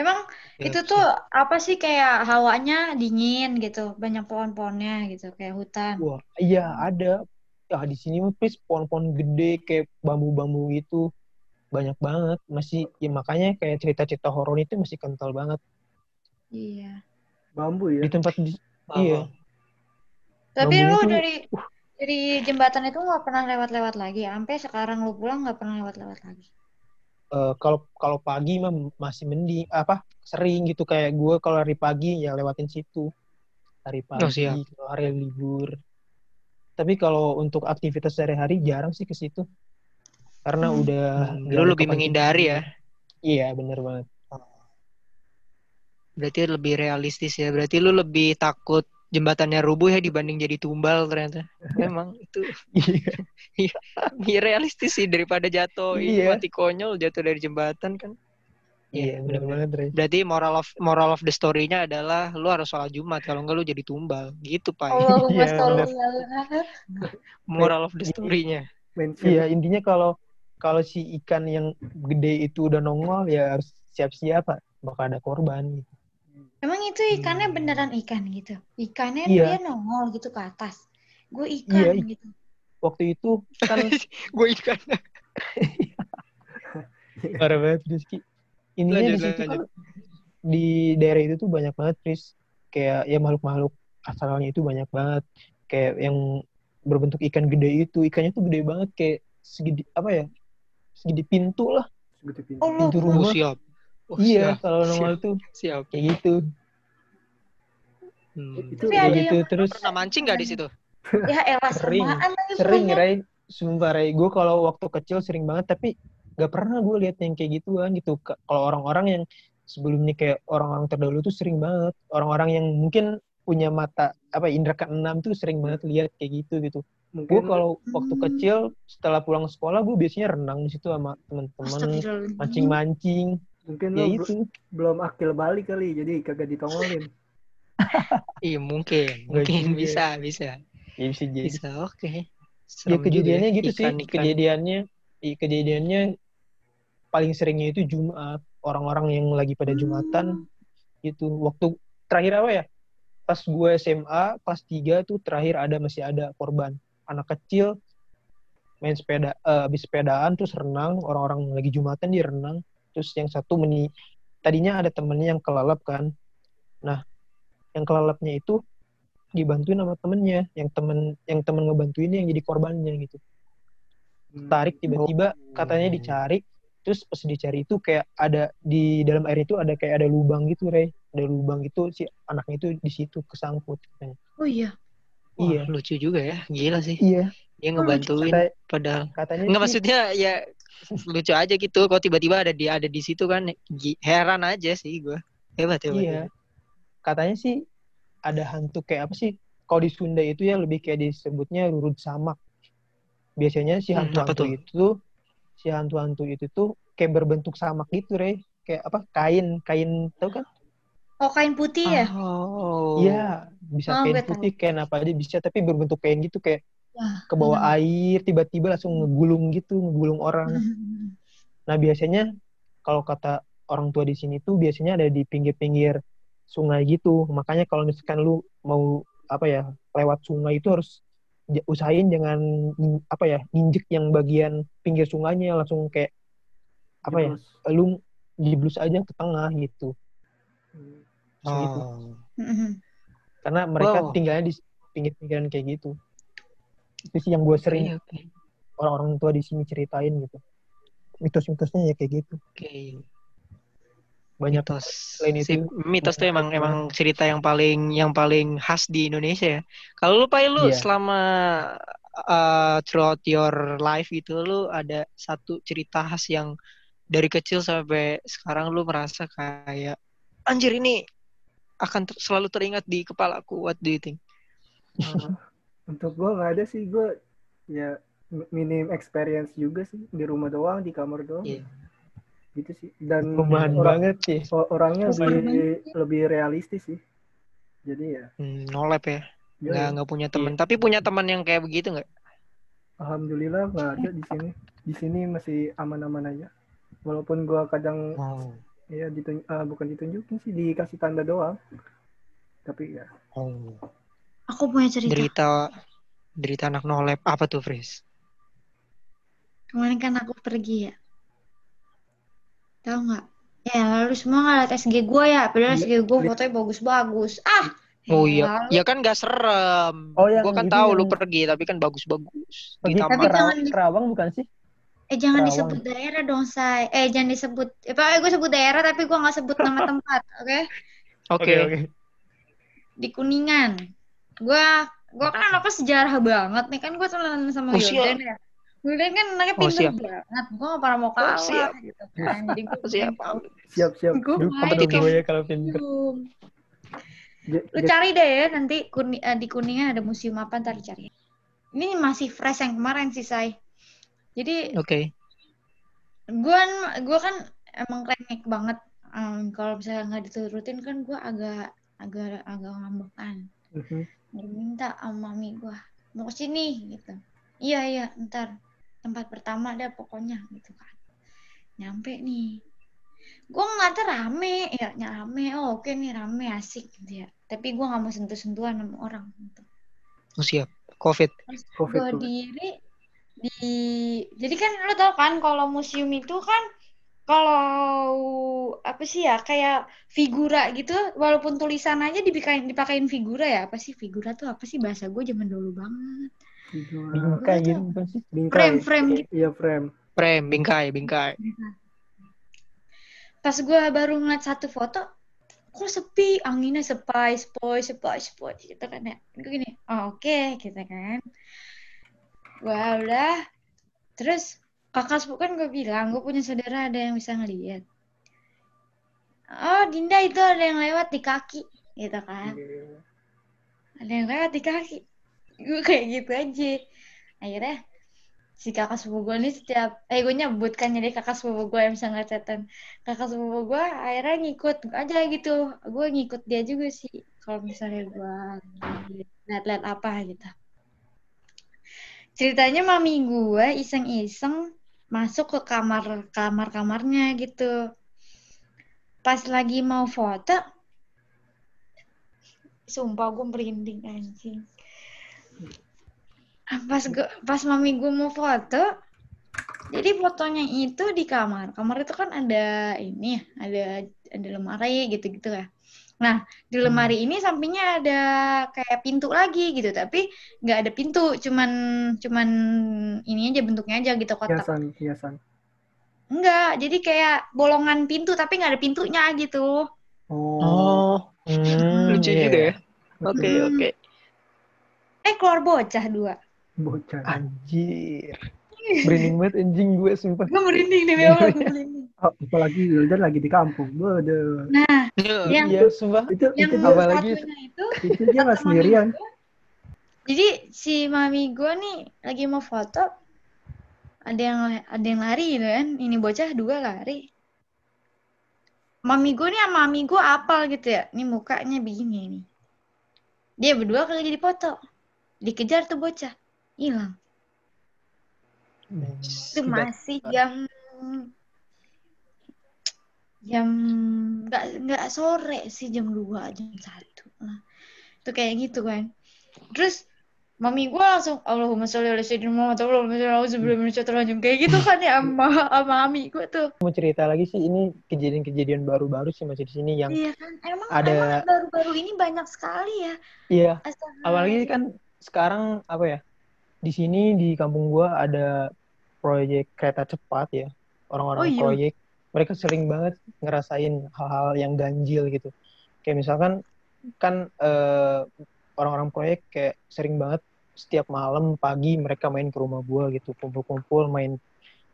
Emang ya, itu tuh apa sih kayak hawanya dingin gitu banyak pohon-pohonnya gitu kayak hutan? Wah iya ada. Ya di sini mah pohon-pohon gede kayak bambu-bambu gitu banyak banget. Masih ya makanya kayak cerita-cerita horor itu masih kental banget. Iya. Bambu ya? Di tempat di, iya. Tapi lu itu, dari uh. dari jembatan itu nggak pernah lewat-lewat lagi? Sampai sekarang lu pulang nggak pernah lewat-lewat lagi? Uh, kalau kalau pagi mah masih mending apa sering gitu. Kayak gue kalau hari pagi ya lewatin situ. Hari oh, pagi oh, hari libur. Tapi kalau untuk aktivitas sehari-hari jarang sih ke situ karena hmm. udah lu lebih menghindari ya iya bener banget berarti lebih realistis ya berarti lu lebih takut jembatannya rubuh ya dibanding jadi tumbal ternyata. [LAUGHS] Memang itu [LAUGHS] Iya. iya realistis sih daripada jatuh Iya. mati konyol jatuh dari jembatan kan. Iya, benar banget, Ray. Berarti moral of moral of the story-nya adalah lu harus sholat Jumat kalau enggak lu jadi tumbal. Gitu, Pak. Allahumma Iya, benar. ala Moral of the story-nya. Iya, intinya kalau kalau si ikan yang gede itu udah nongol ya harus siap-siap Pak. bakal ada korban gitu. Emang itu ikannya beneran ikan gitu? Ikannya Iya. dia nongol gitu ke atas. Gue ikan Iya, gitu. Waktu itu kan [LAUGHS] Gue ikan. [LAUGHS] parah banget Rizky. Intinya Lanjut, di situ kan di daerah itu tuh banyak banget Riz. Kayak ya makhluk-makhluk asalnya itu banyak banget. Kayak yang berbentuk ikan gede itu. Ikannya tuh gede banget kayak segede apa ya? Segede pintu lah. Segitu pintu. Allah. Pintu Oh, rumah. siap. Oh, iya, siap. kalau nongol tuh Siap. kayak gitu. Hmm. Itu Kayak gitu yang terus Pernah mancing gak di situ? [LAUGHS] Ya elah Sering. sering. Ray sumpah Ray gue kalau waktu kecil sering banget tapi gak pernah gue lihat yang kayak gituan gitu Ka- kalau orang-orang yang sebelumnya kayak orang-orang terdahulu tuh sering banget orang-orang yang mungkin punya mata apa indra keenam tuh sering banget lihat kayak gitu gitu Mungkin kalau waktu Hmm. kecil setelah pulang sekolah gue biasanya renang di situ sama teman-teman mancing-mancing mungkin ya lo itu belum akil balik kali, jadi kagak ditongolin. [LAUGHS] Iya mungkin, mungkin juga. bisa, bisa, ya bisa jadi bisa. Oke. ya Serem juga kejadiannya ya, gitu sih ikan-ikan. kejadiannya i- kejadiannya paling seringnya itu Jumat orang-orang yang lagi pada Jumatan gitu waktu terakhir apa ya pas gue SMA kelas 3 tuh terakhir ada masih ada korban anak kecil main sepeda eh, habis sepedaan terus renang. Orang-orang lagi Jumatan dia renang. Terus yang satu meni tadinya ada temennya yang kelalap kan. Nah yang kelalapnya itu dibantuin sama temennya. Yang temen yang temen ngebantuin yang jadi korbannya gitu. Hmm. tarik tiba-tiba katanya dicari. Terus pas dicari itu kayak ada di dalam air itu ada kayak ada lubang gitu Rey. Ada lubang gitu si anaknya itu di situ kesangkut katanya. Oh iya. Wah, iya. lucu juga ya, gila sih. iya. Dia ngebantuin, Kata- padahal. katanya Enggak sih- maksudnya ya lucu aja gitu. Kok tiba-tiba ada di ada di situ kan. Heran aja sih gue. Hebat hebat. iya. katanya sih ada hantu kayak apa sih? Kalau di Sunda itu ya lebih kayak disebutnya rurut samak. Biasanya si Hmm, hantu-hantu tuh? itu si hantu-hantu itu tuh kayak berbentuk samak gitu Rey. Kayak apa? Kain kain tau kan Oh kain putih ya? Oh. Iya, bisa Oh, kain tahu. putih, kain apa aja bisa, tapi berbentuk kain gitu kayak Wah, ke bawah air, tiba-tiba langsung ngegulung gitu, ngegulung orang. Nah, biasanya kalau kata orang tua di sini tuh biasanya ada di pinggir-pinggir sungai gitu. Makanya kalau misalkan lu mau apa ya, lewat sungai itu harus usahain jangan apa ya, nginjek yang bagian pinggir sungainya langsung kayak apa ya, lu jiblus aja ke tengah gitu. hmm, Gitu. Karena mereka Wow. tinggalnya di pinggir-pinggiran kayak gitu. Itu sih yang gue sering Oke, oke. orang-orang tua di sini ceritain gitu. Mitos-mitosnya ya kayak gitu. Oke. Banyak Mitos. selain itu, Si mitos tuh emang emang cerita yang paling yang paling khas di Indonesia ya. Kalau lu Pai lu Iya. selama uh, throughout your life itu lu ada satu cerita khas yang dari kecil sampai sekarang lu merasa kayak anjir ini akan ter- selalu teringat di kepalaku. What do you think? uh, untuk gue nggak ada sih gue ya minim experience juga sih di rumah doang di kamar doang Iya. gitu sih dan orang- banget sih. orangnya lebih lebih realistis sih jadi ya, Hmm, nolep ya. ya Nggak nggak punya teman. Tapi punya teman yang kayak begitu nggak? alhamdulillah nggak ada di sini di sini masih aman-aman aja walaupun gue kadang Oh. Ya ditun ah, bukan ditunjukin sih dikasih tanda doang tapi ya Oh. Aku punya cerita. Derita derita anak nolep apa tuh, Fris? Kemarin kan aku pergi ya. Tahu nggak? Ya lalu semua ngeliat SG gue ya. Padahal SG gue fotonya bagus-bagus. Ah. Oh ya iya, lalu- ya kan gak serem. Oh, yang Gua kan itu tahu yang- lu pergi, tapi kan bagus-bagus di Tapi taman. Kerawang, di- Kerawang bukan sih? Eh jangan Kerawang. disebut daerah dong, Say. Eh jangan disebut. Eh pokoknya gue sebut daerah tapi gue nggak sebut nama [LAUGHS] tempat, oke? Oke. Di Kuningan. Gue gue kan anaknya sejarah banget nih kan gue temenan sama Oh. Yordan ya. Yordan kan anaknya Oh, pintar siap. banget. Gue gak pernah mau kalah siap. gitu kan. Jadi gue [LAUGHS] Siap. siap siap Gue Kompetitif. gue ya kalau pinter. Belum. Lu cari deh ya nanti kuni, uh, di Kuningan ada museum apa ntar cari. Ini masih fresh yang kemarin sih, say. Jadi Oke. Okay. Gua gua kan emang remik banget. Um, kalau misalnya nggak diturutin kan gua agak agak agak ngambek kan. Uh -huh. Minta sama mami gua mau ke sini gitu. Iya iya ntar tempat pertama deh pokoknya gitu kan. Nyampe nih gue ngeliatnya rame ya rame oh oke nih rame asik gitu ya tapi gue nggak mau sentuh sentuhan sama orang gitu oh siap covid covid gue diri di jadi kan lo tau kan kalau museum itu kan kalau apa sih ya kayak figura gitu walaupun tulisan aja dipakai dipakein figura ya apa sih figura tuh apa sih bahasa gue zaman dulu banget. Bingkai. gitu frame frame gitu. iya frame. Frame bingkai bingkai. Pas gue baru ngeliat satu foto kok sepi anginnya sepai sepoi sepoi sepoi gitu kan ya. Gue gini oh, oke okay, gitu kan wah udah. Terus kakak sepupu kan gue bilang gue punya saudara ada yang bisa ngeliat. Oh Dinda itu ada yang lewat di kaki gitu kan. Ada yang lewat di kaki. Gue kayak gitu aja. Akhirnya si kakak sepupu gue nih setiap eh gue nyebut kan jadi kakak sepupu gue yang bisa ngeliatin. Kakak sepupu gue akhirnya ngikut aja gitu. Gue ngikut dia juga sih kalau misalnya gue lihat-lihat apa gitu ceritanya mami gue iseng-iseng masuk ke kamar kamar kamarnya gitu. Pas lagi mau foto sumpah gue merinding anjing. Pas gue pas mami gue mau foto jadi fotonya itu di kamar. Kamar itu kan ada ini ada ada lemari gitu gitu ya nah di hmm. lemari hmm. ini sampingnya ada kayak pintu lagi gitu tapi nggak ada pintu cuman cuman ini aja bentuknya aja gitu kotak hiasan hiasan enggak jadi kayak bolongan pintu tapi nggak ada pintunya gitu oh, oh. Hmm, lucu yeah. juga ya oke okay, hmm. oke okay. eh keluar bocah dua Bocah. Anjir. [LAUGHS] Merinding banget anjing gue sumpah. Gue merinding nih, Bel. merinding. Oh, apalagi Wildan lagi di kampung. Bode. Nah, yang iya, sumpah. Itu, yang itu apalagi [LAUGHS] itu, itu dia nggak sendirian. Jadi si mami gue nih lagi mau foto, ada yang ada yang lari gitu kan. Ini bocah dua lari. Mami gue nih sama mami gue apal gitu ya. Ini mukanya begini nih. Dia berdua lagi di foto. Dikejar tuh bocah hilang. Itu masih jam jam nggak nggak sore sih jam dua jam satu lah. Itu kayak gitu kan terus mami gue langsung Allahumma sholli ala sayyidina Muhammad Allahumma sholli ala sebelum terlanjur kayak gitu kan ya sama sama mami gue tuh. Mau cerita lagi sih ini kejadian-kejadian baru-baru sih masih di sini yang iya kan emang ada baru-baru ini banyak sekali ya. Iya apalagi kan sekarang apa ya di sini di kampung gua ada proyek kereta cepat ya orang-orang oh, iya. proyek mereka sering banget ngerasain hal-hal yang ganjil gitu. Kayak misalkan kan eh, orang-orang proyek kayak sering banget setiap malam pagi mereka main ke rumah gua gitu. Kumpul-kumpul main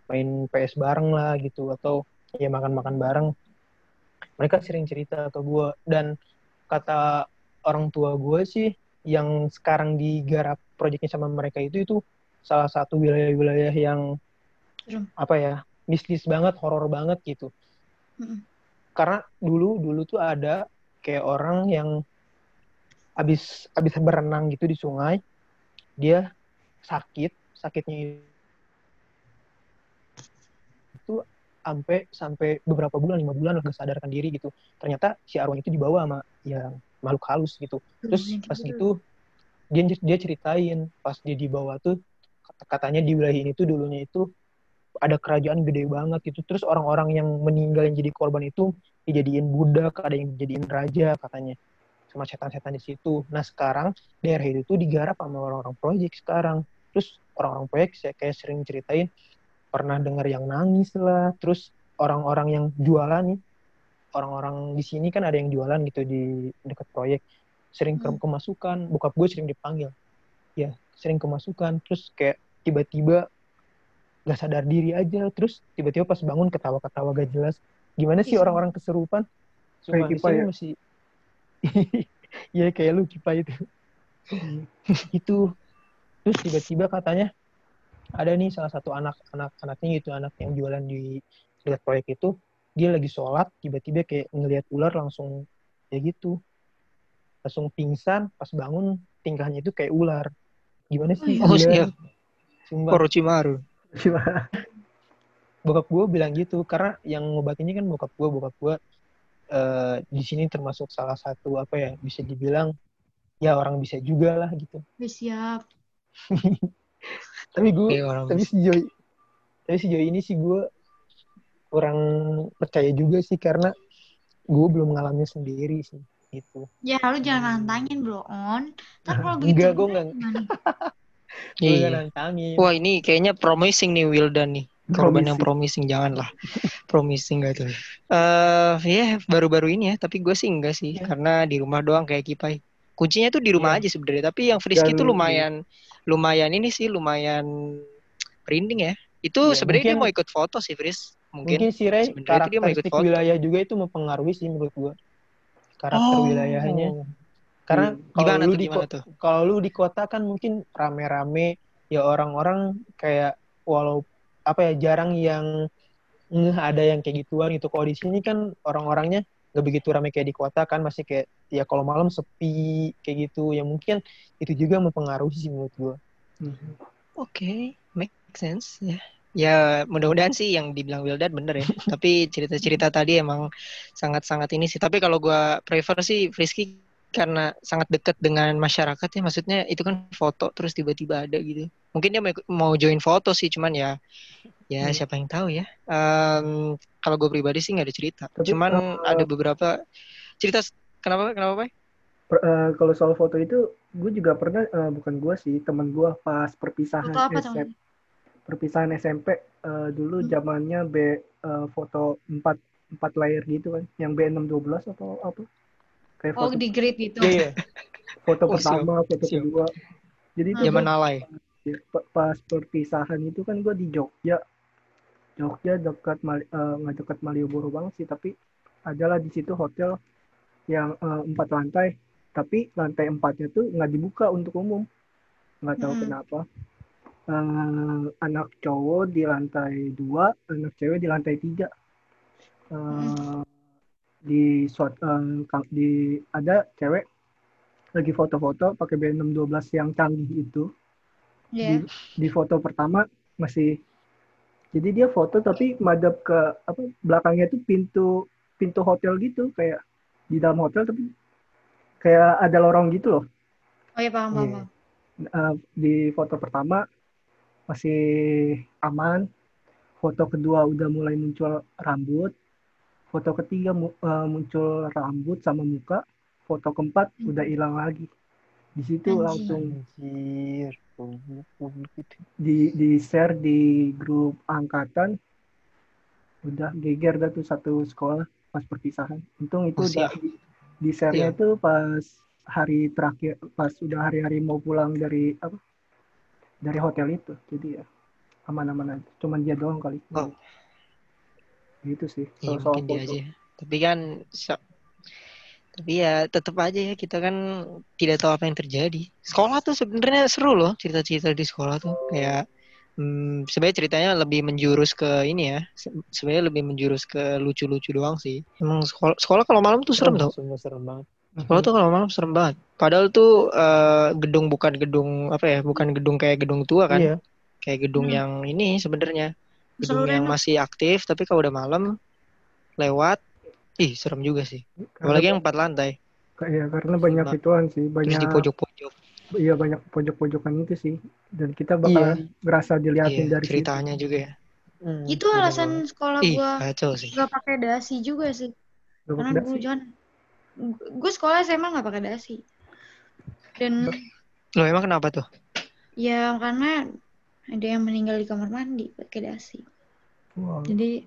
main PS bareng lah gitu atau ya makan-makan bareng. Mereka sering cerita ke gua. Dan kata orang tua gue sih yang sekarang digarap proyeknya sama mereka itu itu salah satu wilayah-wilayah yang apa ya mistis banget, horor banget gitu. Hmm. Karena dulu dulu tuh ada kayak orang yang abis abis berenang gitu di sungai, dia sakit, sakitnya itu sampai sampai beberapa bulan lima bulan gak sadarkan diri gitu ternyata si arwah itu dibawa sama yang makhluk halus gitu terus pas gitu dia dia ceritain pas dia dibawa tuh katanya di wilayah ini tuh dulunya itu ada kerajaan gede banget gitu. Terus orang-orang yang meninggal yang jadi korban itu dijadiin budak ada yang dijadiin raja katanya. Sama setan-setan di situ. Nah sekarang daerah itu tuh digarap sama orang-orang proyek sekarang. Terus orang-orang proyek saya kayak sering ceritain pernah dengar yang nangis lah. Terus orang-orang yang jualan nih orang-orang di sini kan ada yang jualan gitu di dekat proyek. Sering hmm. kemasukan bokap gue sering dipanggil. Ya sering kemasukan. Terus kayak tiba-tiba gak sadar diri aja. Terus tiba-tiba pas bangun ketawa-ketawa gak jelas. Gimana sih orang-orang keserupan? Cuma di sini masih [LAUGHS] Iya kayak lu kipa itu. itu. Terus tiba-tiba katanya ada nih salah satu anak anak anaknya gitu anak yang jualan di dekat proyek itu. Dia lagi sholat tiba-tiba kayak ngelihat ular langsung kayak gitu. Langsung pingsan pas bangun tingkahnya itu kayak ular. Gimana sih? Oh, iya. Sumpah. Orochimaru. bokap gue bilang gitu karena yang ngobatinnya kan bokap gue bokap gue eh, di sini termasuk salah satu apa ya bisa dibilang ya orang bisa juga lah gitu siap. [LAUGHS] tapi gue Iya, orang tapi sejauh tapi sejauh ini sih gue kurang percaya juga sih karena gue belum ngalamin sendiri sih gitu Ya lu jangan nantangin bro on. Ntar kalau begitu enggak gue gimana? nggak [LAUGHS] Iya. Wah ini kayaknya promising nih Wildan nih. Korban yang Promising. promising janganlah. [LAUGHS] promising gak tuh. Eh ya baru-baru ini ya. Tapi gue sih enggak sih. Ya. Karena di rumah doang kayak kipai. Kuncinya tuh di rumah Iya. aja sebenarnya. Tapi yang Frisky Dan- tuh lumayan lumayan ini sih lumayan merinding ya. Itu Iya, sebenarnya dia mau ikut foto sih Fris. Mungkin. mungkin sih Ray itu dia mau ikut karakteristik foto. wilayah juga itu mempengaruhi sih menurut gue karakter Oh. wilayahnya karena Hmm. kalau lu di kalau lu di kota kan mungkin rame-rame ya orang-orang kayak walau apa ya jarang yang ngeh ada yang kayak gituan gitu kalau di sini kan orang-orangnya nggak begitu rame kayak di kota kan masih kayak ya kalau malam sepi kayak gitu ya mungkin itu juga mempengaruhi sih menurut gue Oke, make sense ya. Ya mudah-mudahan sih yang dibilang Wildan bener ya. [LAUGHS] Tapi cerita-cerita tadi emang sangat-sangat ini sih. Tapi kalau gua prefer sih Frisky karena sangat dekat dengan masyarakat ya. Maksudnya itu kan foto terus tiba-tiba ada gitu. Mungkin dia mau, join foto sih, cuman ya ya Hmm. siapa yang tahu ya. Em, kalau gue pribadi sih nggak ada cerita. Tapi, Cuman eh, ada beberapa cerita. Kenapa? Kenapa, Pak? Per- eh, kalau soal foto itu, gue juga pernah, eh, bukan gue sih, teman gue pas perpisahan Foto apa SMP, teman? perpisahan SMP eh, dulu Hmm. zamannya B eh, foto 4 empat layer gitu kan, yang B612 atau apa? Kayak Oh foto, di grid gitu. Iya, iya. foto Oh, siap, pertama, foto siap. kedua. Jadi itu Zaman gua- alay. pa- pas perpisahan itu kan gue di Jogja, Jogja dekat Mali- eh, nggak dekat Malioboro banget sih, tapi adalah di situ hotel yang eh, empat lantai, tapi lantai empatnya tuh nggak dibuka untuk umum, nggak tahu Mm-mm. kenapa. Eh, anak cowok di lantai dua, anak cewek di lantai tiga. Eh, di suat, eh, kang- di ada cewek lagi foto-foto pakai B612 yang canggih itu Iya. di, di foto pertama masih jadi dia foto tapi madep ke apa belakangnya tuh pintu pintu hotel gitu kayak di dalam hotel tapi kayak ada lorong gitu loh Oh iya paham. Iya. paham. Eh, di foto pertama masih aman foto kedua udah mulai muncul rambut foto ketiga mu- eh, muncul rambut sama muka foto keempat Hmm. udah hilang lagi di situ langsung Anjir, gitu. di di share di grup angkatan udah geger dah tuh satu sekolah pas perpisahan untung itu Oh, udah di, di share-nya Iya. tuh pas hari terakhir pas udah hari-hari mau pulang dari apa dari hotel itu jadi ya aman-aman aja cuman dia doang kali Oh. Gitu sih Iya mungkin dia aja. Tapi kan so- tapi ya tetap aja ya kita kan tidak tahu apa yang terjadi. Sekolah tuh sebenarnya seru loh cerita-cerita di sekolah tuh kayak hmm, sebenarnya ceritanya lebih menjurus ke ini ya. Se- Sebenarnya lebih menjurus ke lucu-lucu doang sih. Emang sekolah sekolah kalau malam tuh serem tau. Semua serem banget. Sekolah tuh kalau malam serem banget. Padahal tuh eh, gedung bukan gedung apa ya, bukan gedung kayak gedung tua kan. Iya. Kayak gedung Hmm. yang ini sebenarnya gedung yang masih aktif tapi kalau udah malam lewat. Ih serem juga sih. Apalagi yang empat lantai. Ya karena banyak Nah, ituan sih terus banyak di pojok-pojok iya banyak pojok-pojokan itu sih. Dan kita bakal ngerasa diliatin iya, dari situ. ceritanya juga ya. Hmm, Itu alasan banget. sekolah ih gua sih. gak pakai dasi juga sih. Gak Karena dulu dasi. jangan gue sekolah SMA nggak pakai dasi. Dan lo emang kenapa tuh? Ya karena ada yang meninggal di kamar mandi pakai dasi. Wow. Jadi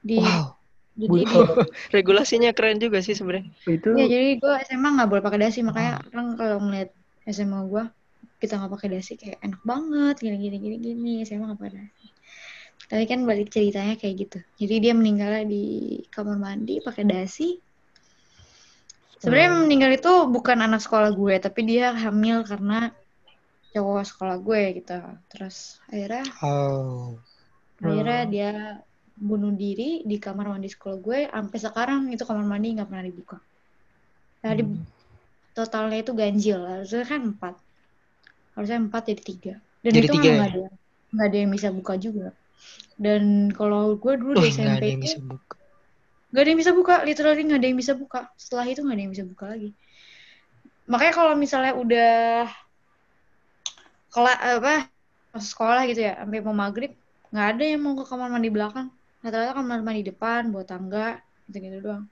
di wow jadi di, [LAUGHS] regulasinya keren juga sih sebenarnya itu ya jadi gue SMA nggak boleh pakai dasi makanya orang kalau ngeliat SMA gue kita nggak pakai dasi kayak enak banget gini gini gini gini SMA nggak pakai dasi tapi kan balik ceritanya kayak gitu jadi dia meninggalnya di kamar mandi pakai dasi Sebenarnya hmm. meninggal itu bukan anak sekolah gue, tapi dia hamil karena cowok sekolah gue gitu. Terus akhirnya, oh. akhirnya hmm. dia bunuh diri di kamar mandi sekolah gue. Sampai sekarang itu kamar mandi nggak pernah dibuka. Jadi hmm. totalnya itu ganjil. Harusnya kan empat. Harusnya empat jadi tiga. Dan jadi itu nggak ya? ada nggak ada yang bisa buka juga. Dan kalau gue dulu oh, di SMP itu Gak ada yang bisa buka, literally gak ada yang bisa buka. Setelah itu gak ada yang bisa buka lagi. Makanya kalau misalnya udah kelak apa sekolah gitu ya, sampai mau maghrib, nggak ada yang mau ke kamar mandi belakang. Rata-rata kamar mandi depan, buat tangga, gitu-gitu doang.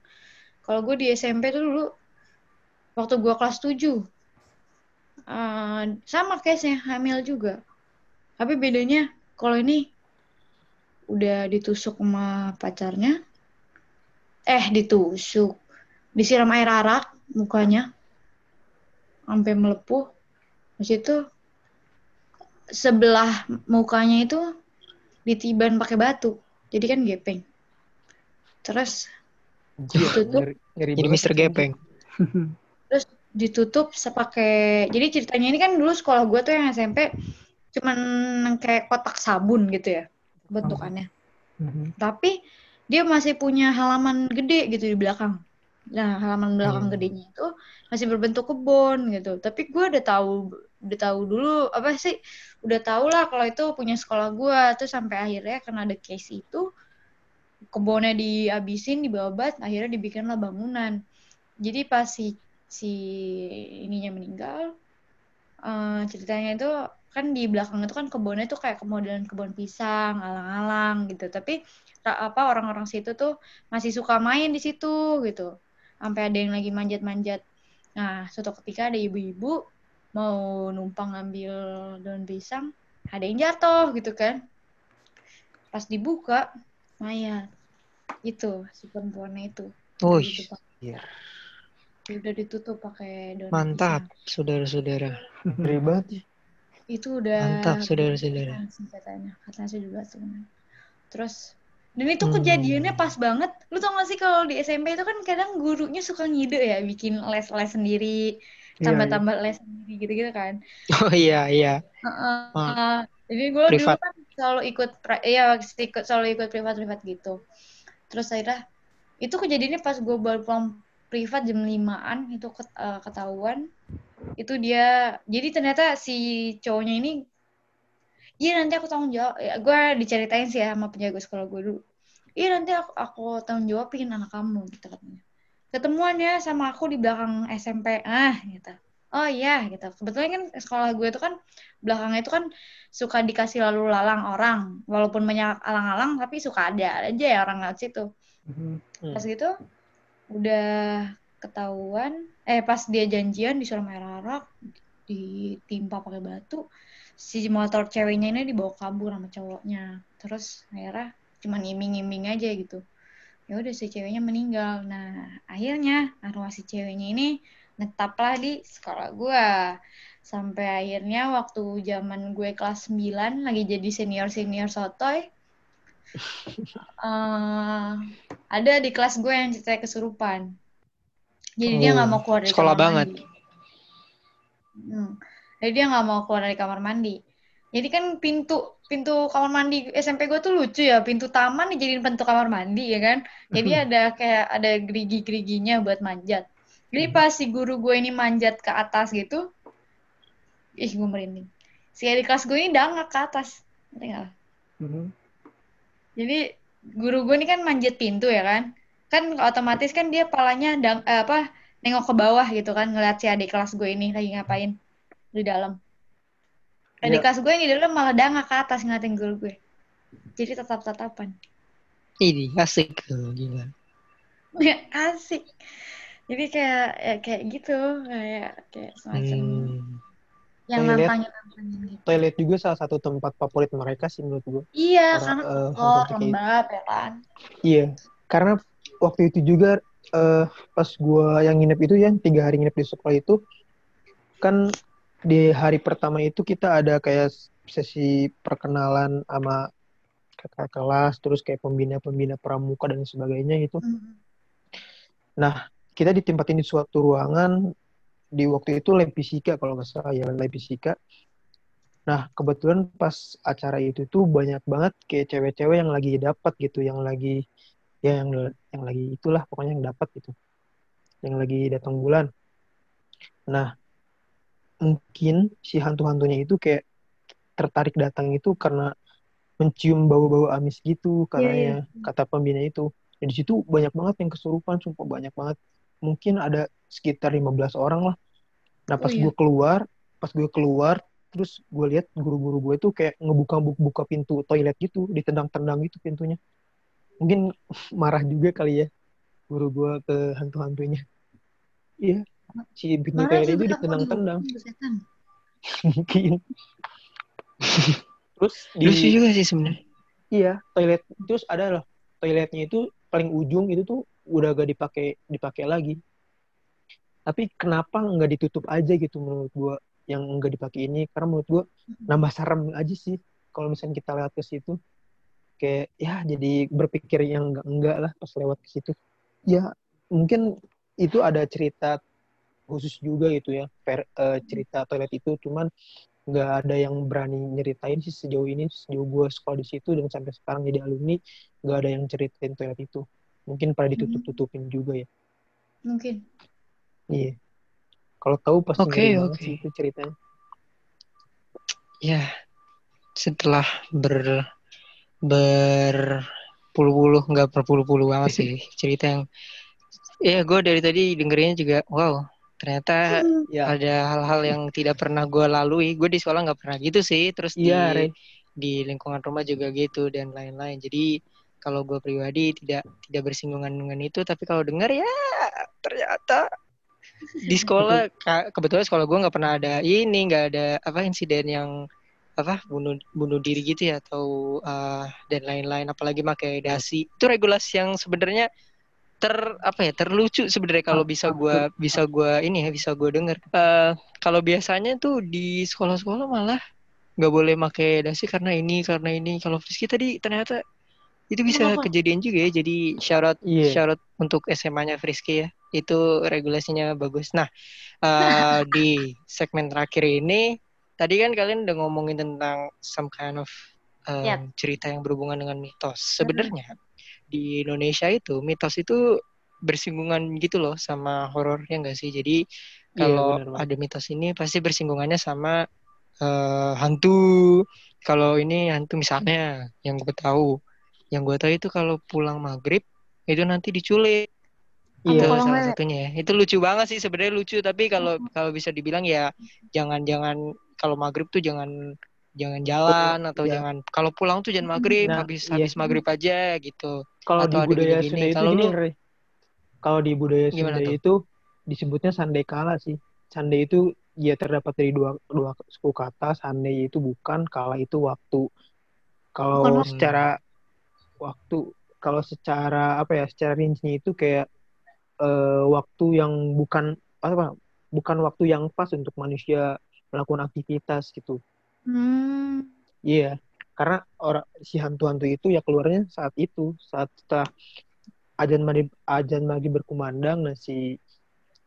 Kalau gue di SMP tuh dulu, waktu gue kelas 7, uh, sama case-nya, hamil juga. Tapi bedanya, kalau ini udah ditusuk sama pacarnya, eh ditusuk disiram air arak mukanya sampai melepuh Habis itu sebelah mukanya itu ditiban pakai batu jadi kan gepeng terus ditutup ngeri, jadi Mister Gepeng [LAUGHS] terus ditutup sepakai jadi ceritanya ini kan dulu sekolah gue tuh yang SMP cuman kayak kotak sabun gitu ya bentukannya mm -hmm. tapi dia masih punya halaman gede gitu di belakang. Nah, halaman belakang hmm. gedenya itu masih berbentuk kebun gitu. Tapi gue udah tahu udah tahu dulu apa sih? Udah tahu lah kalau itu punya sekolah gue. Terus sampai akhirnya karena ada case itu kebunnya dihabisin, dibabat, akhirnya dibikinlah bangunan. Jadi pas si si ininya meninggal, uh, ceritanya itu kan di belakang itu kan kebunnya tuh kayak kemodelan kebun pisang, alang-alang gitu. Tapi apa orang-orang situ tuh masih suka main di situ gitu sampai ada yang lagi manjat-manjat nah suatu ketika ada ibu-ibu mau numpang ngambil daun pisang ada yang jatuh gitu kan. Pas dibuka mayat. Itu si perempuannya itu. Oh iya. Udah ditutup pakai daun mantap saudara-saudara. [LAUGHS] Ribet itu udah mantap saudara-saudara. katanya katanya saya juga tuh. Terus dan itu hmm. kejadiannya pas banget. Lu tau gak sih kalau di SMP itu kan kadang gurunya suka ngide ya, bikin les-les sendiri, tambah-tambah yeah, yeah. les sendiri gitu-gitu kan. [LAUGHS] Oh iya, iya. Uh, uh, uh, jadi gue dulu kan selalu ikut, iya ikut selalu ikut privat-privat gitu. Terus akhirnya, itu kejadiannya pas gue baru pulang privat jam limaan itu uh, ketahuan. Itu dia, jadi ternyata si cowoknya ini iya nanti aku tanggung jawab ya, gue diceritain sih ya sama penjaga sekolah gue dulu iya nanti aku, aku tanggung jawabin anak kamu gitu katanya ketemuan ya sama aku di belakang SMP ah gitu. Oh iya gitu. Kebetulan kan sekolah gue itu kan belakangnya itu kan suka dikasih lalu lalang orang. Walaupun banyak alang-alang tapi suka ada aja ya orang lewat situ. Hmm. pas gitu udah ketahuan eh pas dia janjian disuruh merah ditimpa pakai batu si motor ceweknya ini dibawa kabur sama cowoknya. Terus akhirnya cuma iming-iming aja gitu ya udah si ceweknya meninggal. Nah akhirnya arwah si ceweknya ini netaplah di sekolah gue sampai akhirnya waktu zaman gue kelas 9 lagi jadi senior senior sotoy uh, [LAUGHS] ada di kelas gue yang ceritanya kesurupan. Jadi oh, dia nggak mau keluar dari sekolah banget. hmm. Jadi dia nggak mau keluar dari kamar mandi. Jadi kan pintu pintu kamar mandi SMP gue tuh lucu ya, pintu taman dijadiin pintu kamar mandi ya kan. Jadi hmm. ada kayak ada gerigi-geriginya buat manjat. Jadi hmm. pas si guru gue ini manjat ke atas gitu, ih gue merinding. Si adik kelas gue ini dangak ke atas, ngerti? Mm-hmm. Jadi guru gue ini kan manjat pintu ya kan, kan otomatis kan dia palanya dang, eh, apa nengok ke bawah gitu kan ngeliat si adik kelas gue ini lagi ngapain di dalam. Dan ya. kelas gue yang di dalam malah dangak ke atas ngeliatin guru gue. Jadi tetap-tatapan. Ini asik tuh, gila. Ya, asik. Jadi kayak ya, kayak gitu, kayak kayak semacam hmm. yang nantangin nantangin gitu. Toilet juga salah satu tempat favorit mereka sih menurut gue. Iya, karena, karena uh, oh, lembab ya kan. Iya, karena waktu itu juga uh, pas gue yang nginep itu ya tiga hari nginep di sekolah itu kan di hari pertama itu kita ada kayak sesi perkenalan sama kakak kelas terus kayak pembina-pembina pramuka dan sebagainya gitu. Mm. Nah, kita ditempatin di suatu ruangan di waktu itu lab fisika kalau nggak salah ya lab fisika nah kebetulan pas acara itu tuh banyak banget kayak cewek-cewek yang lagi dapat gitu yang lagi ya yang yang lagi itulah pokoknya yang dapat gitu yang lagi datang bulan nah mungkin si hantu-hantunya itu kayak tertarik datang itu karena mencium bau-bau amis gitu karena yeah, yeah. ya kata pembina itu. Dan di situ banyak banget yang kesurupan sumpah banyak banget. Mungkin ada sekitar 15 orang lah. Nah pas oh, iya. gue keluar pas gue keluar terus gue lihat guru-guru gue itu kayak ngebuka buka pintu toilet gitu ditendang-tendang gitu pintunya. Mungkin [LAUGHS] marah juga kali ya guru gue ke hantu-hantunya. Iya si pintu toilet itu ditendang-tendang. [LAUGHS] mungkin. Terus di, lucu juga sih sebenarnya. Iya. Toilet terus ada loh toiletnya itu paling ujung itu tuh udah gak dipakai dipakai lagi. Tapi kenapa nggak ditutup aja gitu menurut gua yang nggak dipakai ini? Karena menurut gua nambah serem aja sih kalau misalnya kita lewat ke situ. Kayak ya jadi berpikir yang enggak enggak lah pas lewat ke situ. Ya mungkin itu ada cerita khusus juga gitu ya per, uh, cerita toilet itu. Cuman nggak ada yang berani nyeritain sih sejauh ini sejauh gue sekolah di situ dan sampai sekarang jadi alumni nggak ada yang ceritain toilet itu. Mungkin pada ditutup tutupin juga ya. Mungkin. Iya. Kalau tahu pasti okay, okay. itu ceritanya. Ya setelah ber berpuluh-puluh nggak berpuluh-puluh banget sih cerita yang ya gue dari tadi dengerinnya juga wow ternyata ya. ada hal-hal yang tidak pernah gue lalui. Gue di sekolah nggak pernah gitu sih. Terus ya, di di lingkungan rumah juga gitu dan lain-lain. Jadi kalau gue pribadi tidak tidak bersinggungan dengan itu. Tapi kalau dengar ya ternyata di sekolah [LAUGHS] kebetulan sekolah gue nggak pernah ada ini nggak ada apa insiden yang apa bunuh bunuh diri gitu ya atau uh, dan lain-lain. Apalagi pakai dasi. Itu regulasi yang sebenarnya ter apa ya terlucu sebenarnya kalau bisa gue bisa gue ini ya bisa gue denger uh, kalau biasanya tuh di sekolah-sekolah malah nggak boleh pakai dasi karena ini karena ini kalau Frisky tadi ternyata itu bisa oh. kejadian juga ya jadi syarat yeah. syarat untuk SMA-nya Frisky ya itu regulasinya bagus nah uh, di [LAUGHS] segmen terakhir ini tadi kan kalian udah ngomongin tentang some kind of um, yep. cerita yang berhubungan dengan mitos sebenarnya di Indonesia itu mitos itu bersinggungan gitu loh sama horor ya enggak sih? Jadi iya, kalau iya, ada mitos ini pasti bersinggungannya sama uh, hantu. Kalau ini hantu misalnya yang gue tahu. Yang gue tahu itu kalau pulang maghrib itu nanti diculik. Iya, salah satunya. Ya. Itu lucu banget sih sebenarnya lucu. Tapi kalau kalau bisa dibilang ya jangan-jangan kalau maghrib tuh jangan jangan jalan atau ya. jangan kalau pulang tuh jangan maghrib nah, habis iya. habis maghrib aja gitu kalau di budaya Sunda itu kalau gini, kalau di budaya Sunda itu disebutnya sandekala sih. Sande itu ya terdapat dari dua dua suku kata. Sande itu bukan, kala itu waktu. Kalau secara waktu, kalau secara apa ya, secara rinci itu kayak uh, waktu yang bukan apa, bukan waktu yang pas untuk manusia melakukan aktivitas gitu. Hmm. Iya. Yeah karena orang si hantu-hantu itu ya keluarnya saat itu saat setelah ajan maghrib ajan maghrib berkumandang nah si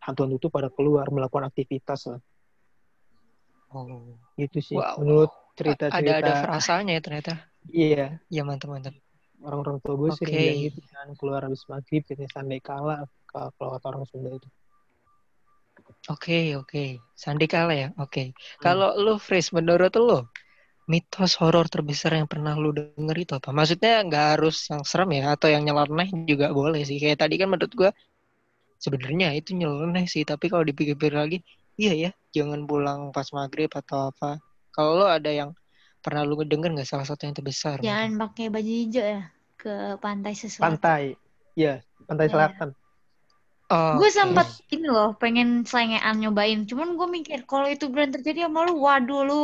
hantu-hantu itu pada keluar melakukan aktivitas lah oh itu sih wow. menurut cerita-cerita ada ada frasanya ya ternyata iya iya mantap mantap orang-orang tua gue okay. sering gitu kan keluar habis maghrib gitu sandai kala kalau kata orang Sunda itu Oke okay, oke, okay. sandi kala ya. Oke. Okay. Hmm. Kalau lu Fris menurut lu mitos horor terbesar yang pernah lu denger itu apa? Maksudnya nggak harus yang serem ya atau yang nyeleneh juga boleh sih. Kayak tadi kan menurut gua sebenarnya itu nyeleneh sih, tapi kalau dipikir-pikir lagi, iya ya, jangan pulang pas maghrib atau apa. Kalau lo ada yang pernah lu denger nggak salah satu yang terbesar? Jangan pakai baju hijau ya ke pantai sesuatu. Pantai, iya, pantai yeah. selatan. Oh, gue sempat yes. ini loh pengen selengean nyobain, cuman gue mikir kalau itu beneran terjadi sama lu, waduh lu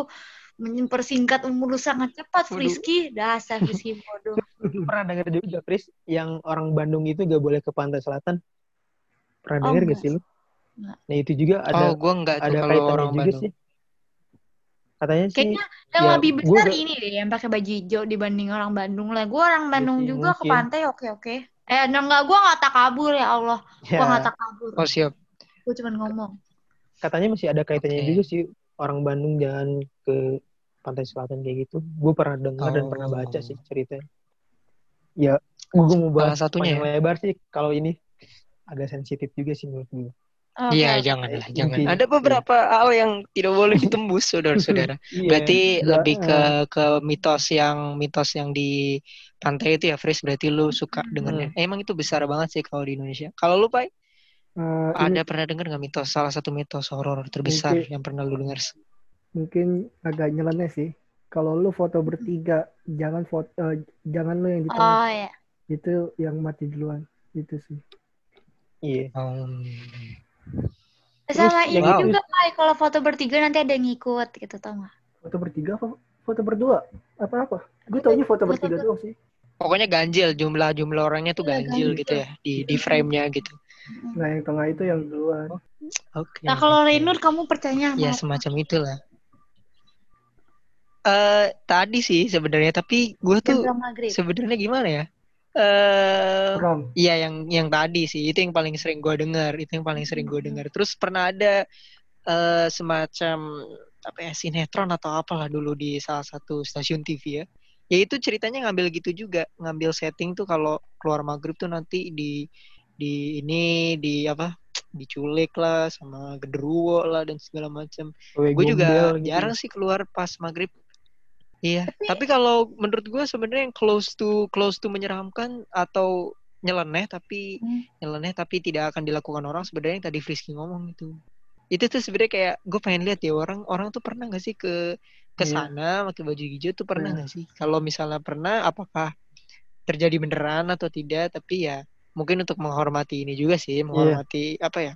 mempersingkat umur lu sangat cepat, Frisky. Dasar Frisky [LAUGHS] bodoh. Pernah dengar juga, Fris, yang orang Bandung itu gak boleh ke pantai selatan? Pernah oh, dengar gak sih lu? Nah itu juga ada oh, gua enggak ada kalau orang juga Bandung. sih. Katanya sih. Kayaknya yang ya, lebih besar gua... ini deh yang pakai baju hijau dibanding orang Bandung lah. Gue orang iya Bandung ya, juga mungkin. ke pantai oke oke. Eh, enggak, gue gak tak kabur ya Allah. Ya. Gue gak tak kabur. Oh siap. Gue cuma ngomong. Katanya masih ada kaitannya Oke. juga sih orang Bandung jangan ke pantai selatan kayak gitu. Gue pernah dengar dan Oh. pernah baca sih ceritanya. Ya, gue mau bahas Salah satunya panjang lebar sih kalau ini agak sensitif juga sih menurut gue. Oke, Iya, oke. janganlah, Inti- jangan. Ada beberapa hal yang tidak boleh ditembus, saudara-saudara. [LAUGHS] Iya. Berarti lebih ke eh. ke mitos yang mitos yang di pantai itu ya, Fris. Berarti lu suka Hmm. dengernya. Eh, Emang itu besar banget sih kalau di Indonesia. Kalau lu, Pai, Eh, ini ada pernah denger nggak mitos? Salah satu mitos horor terbesar Mungkin- yang pernah lu dengar? Mungkin agak nyeleneh sih. Kalau lu foto bertiga, jangan foto, eh, jangan lu yang di tengah. Oh ya. Itu yang mati duluan. Itu sih. Iya. Hmm. Sama yang ini itu- juga Pai, kalau foto bertiga nanti ada yang ngikut gitu tau gak? Foto bertiga apa? Foto berdua? Apa-apa? Gue taunya foto Foto bertiga ber- doang sih. Pokoknya ganjil jumlah jumlah orangnya tuh Iya, ganjil ganjil. gitu ya di di frame-nya gitu. Nah yang tengah itu yang duluan. Oke. Nah kalau. Renur kamu percaya Ya apa? semacam itulah. Eh tadi sih sebenarnya tapi gue tuh sebenarnya gimana ya? Eh Kurang. iya yang yang tadi sih itu yang paling sering gue dengar itu yang paling sering gue dengar. Terus pernah ada eh semacam apa ya sinetron atau apalah dulu di salah satu stasiun TV ya. Ya itu ceritanya ngambil gitu juga, ngambil setting tuh kalau keluar maghrib tuh nanti di di ini di apa diculik lah sama genderuwo lah dan segala macam. Gue juga gitu. jarang sih keluar pas maghrib. Iya, tapi, kalau menurut gue sebenarnya yang close to close to menyeramkan atau nyeleneh tapi Hmm. nyeleneh tapi tidak akan dilakukan orang sebenarnya yang tadi Frisky ngomong itu. Itu tuh sebenarnya kayak gue pengen lihat ya orang orang tuh pernah gak sih ke ke Iya. sana pakai baju hijau tuh pernah Iya. gak sih? Kalau misalnya pernah, apakah terjadi beneran atau tidak? Tapi ya mungkin untuk menghormati ini juga sih, menghormati apa ya?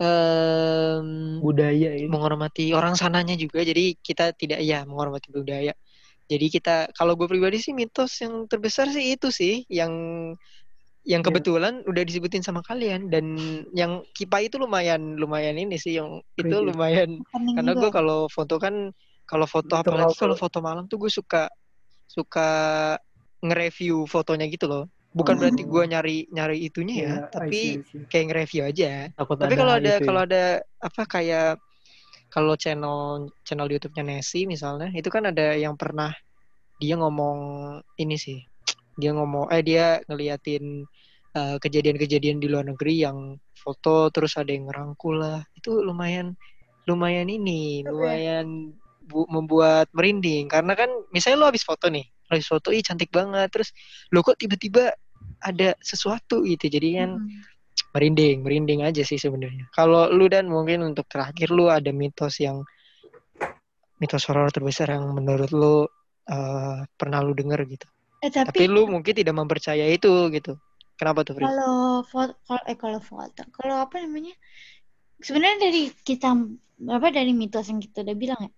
Em, budaya itu. menghormati orang sananya juga jadi kita tidak ya menghormati budaya jadi kita kalau gue pribadi sih mitos yang terbesar sih itu sih yang yang Iya. kebetulan udah disebutin sama kalian dan yang kipa itu lumayan lumayan ini sih yang itu lumayan Pening karena gue ya. kalau foto kan kalau foto Betul, apalagi kalau foto malam tuh gue suka suka nge-review fotonya gitu loh bukan Oh. berarti gue nyari nyari itunya ya I tapi see, I see. kayak nge-review aja Takut tapi kalau ada ya. kalau ada apa kayak kalau channel channel YouTube-nya Nessie misalnya itu kan ada yang pernah dia ngomong ini sih dia ngomong eh dia ngeliatin eh, kejadian-kejadian di luar negeri yang foto terus ada yang ngerangkul lah itu lumayan lumayan ini lumayan bu- membuat merinding karena kan misalnya lo habis foto nih habis foto ih cantik banget. Terus lo kok tiba-tiba ada sesuatu gitu? Jadi kan Hmm. merinding merinding aja sih sebenarnya. Kalau lu dan mungkin untuk terakhir lu ada mitos yang mitos horor terbesar yang menurut lu eh, pernah lu denger gitu? Eh tapi, tapi, lu mungkin tidak mempercayai itu gitu. Kenapa tuh Fri? kalau foto kalau eh kalau foto kalau apa namanya? Sebenarnya dari kita apa dari mitos yang kita udah bilang ya?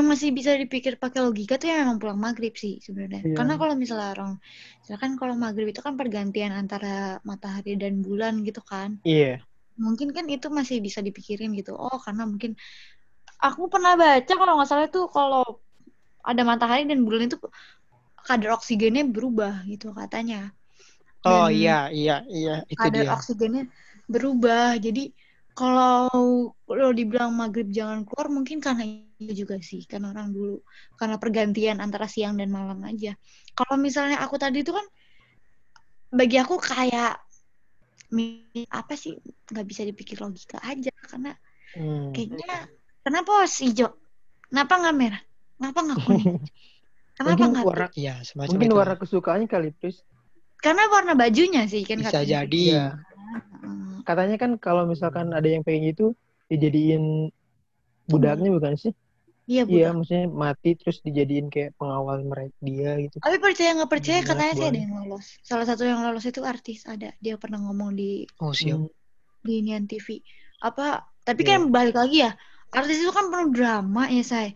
Yang masih bisa dipikir pakai logika tuh yang memang pulang maghrib sih sebenarnya. Iya. karena kalau misalnya orang misalkan kalau maghrib itu kan pergantian antara matahari dan bulan gitu kan. Iya. mungkin kan itu masih bisa dipikirin gitu. Oh karena mungkin aku pernah baca kalau nggak salah tuh kalau ada matahari dan bulan itu kadar oksigennya berubah gitu katanya. Oh Dan- iya iya iya. Itu kadar dia. oksigennya berubah. Jadi kalau lo dibilang maghrib jangan keluar mungkin karena itu juga sih kan orang dulu karena pergantian antara siang dan malam aja. Kalau misalnya aku tadi itu kan bagi aku kayak apa sih nggak bisa dipikir logika aja karena Hmm. kayaknya kenapa harus hijau? Kenapa nggak merah? Kenapa nggak kuning? [LAUGHS] Kenapa Mungkin nggak warna ya semacam Mungkin itu warna kesukaannya kali, Pris. Karena warna bajunya sih kan bisa katanya. jadi. Hmm. Katanya kan kalau misalkan ada yang pengen gitu dijadiin budaknya bukan sih? Iya, Iya, budak. maksudnya mati terus dijadiin kayak pengawal mereka dia gitu. Tapi percaya nggak percaya katanya sih ada yang lolos. Salah satu yang lolos itu artis ada. Dia pernah ngomong di oh siap Hmm. di Nian TV. Apa? Tapi Iya. kan balik lagi ya. Artis itu kan penuh drama ya, say.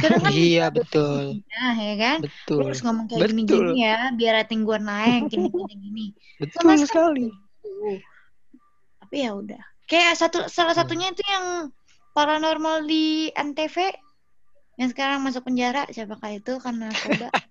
Kadang kan [LAUGHS] iya betul Nah, ya kan? Lu betul harus ngomong kayak gini-gini ya, biar rating gue naik, gini-gini gini. betul Sama sekali Gitu. Tapi ya udah. Kayak satu salah Hmm. satunya itu yang paranormal di NTV yang sekarang masuk penjara siapakah itu karena narkoba [LAUGHS]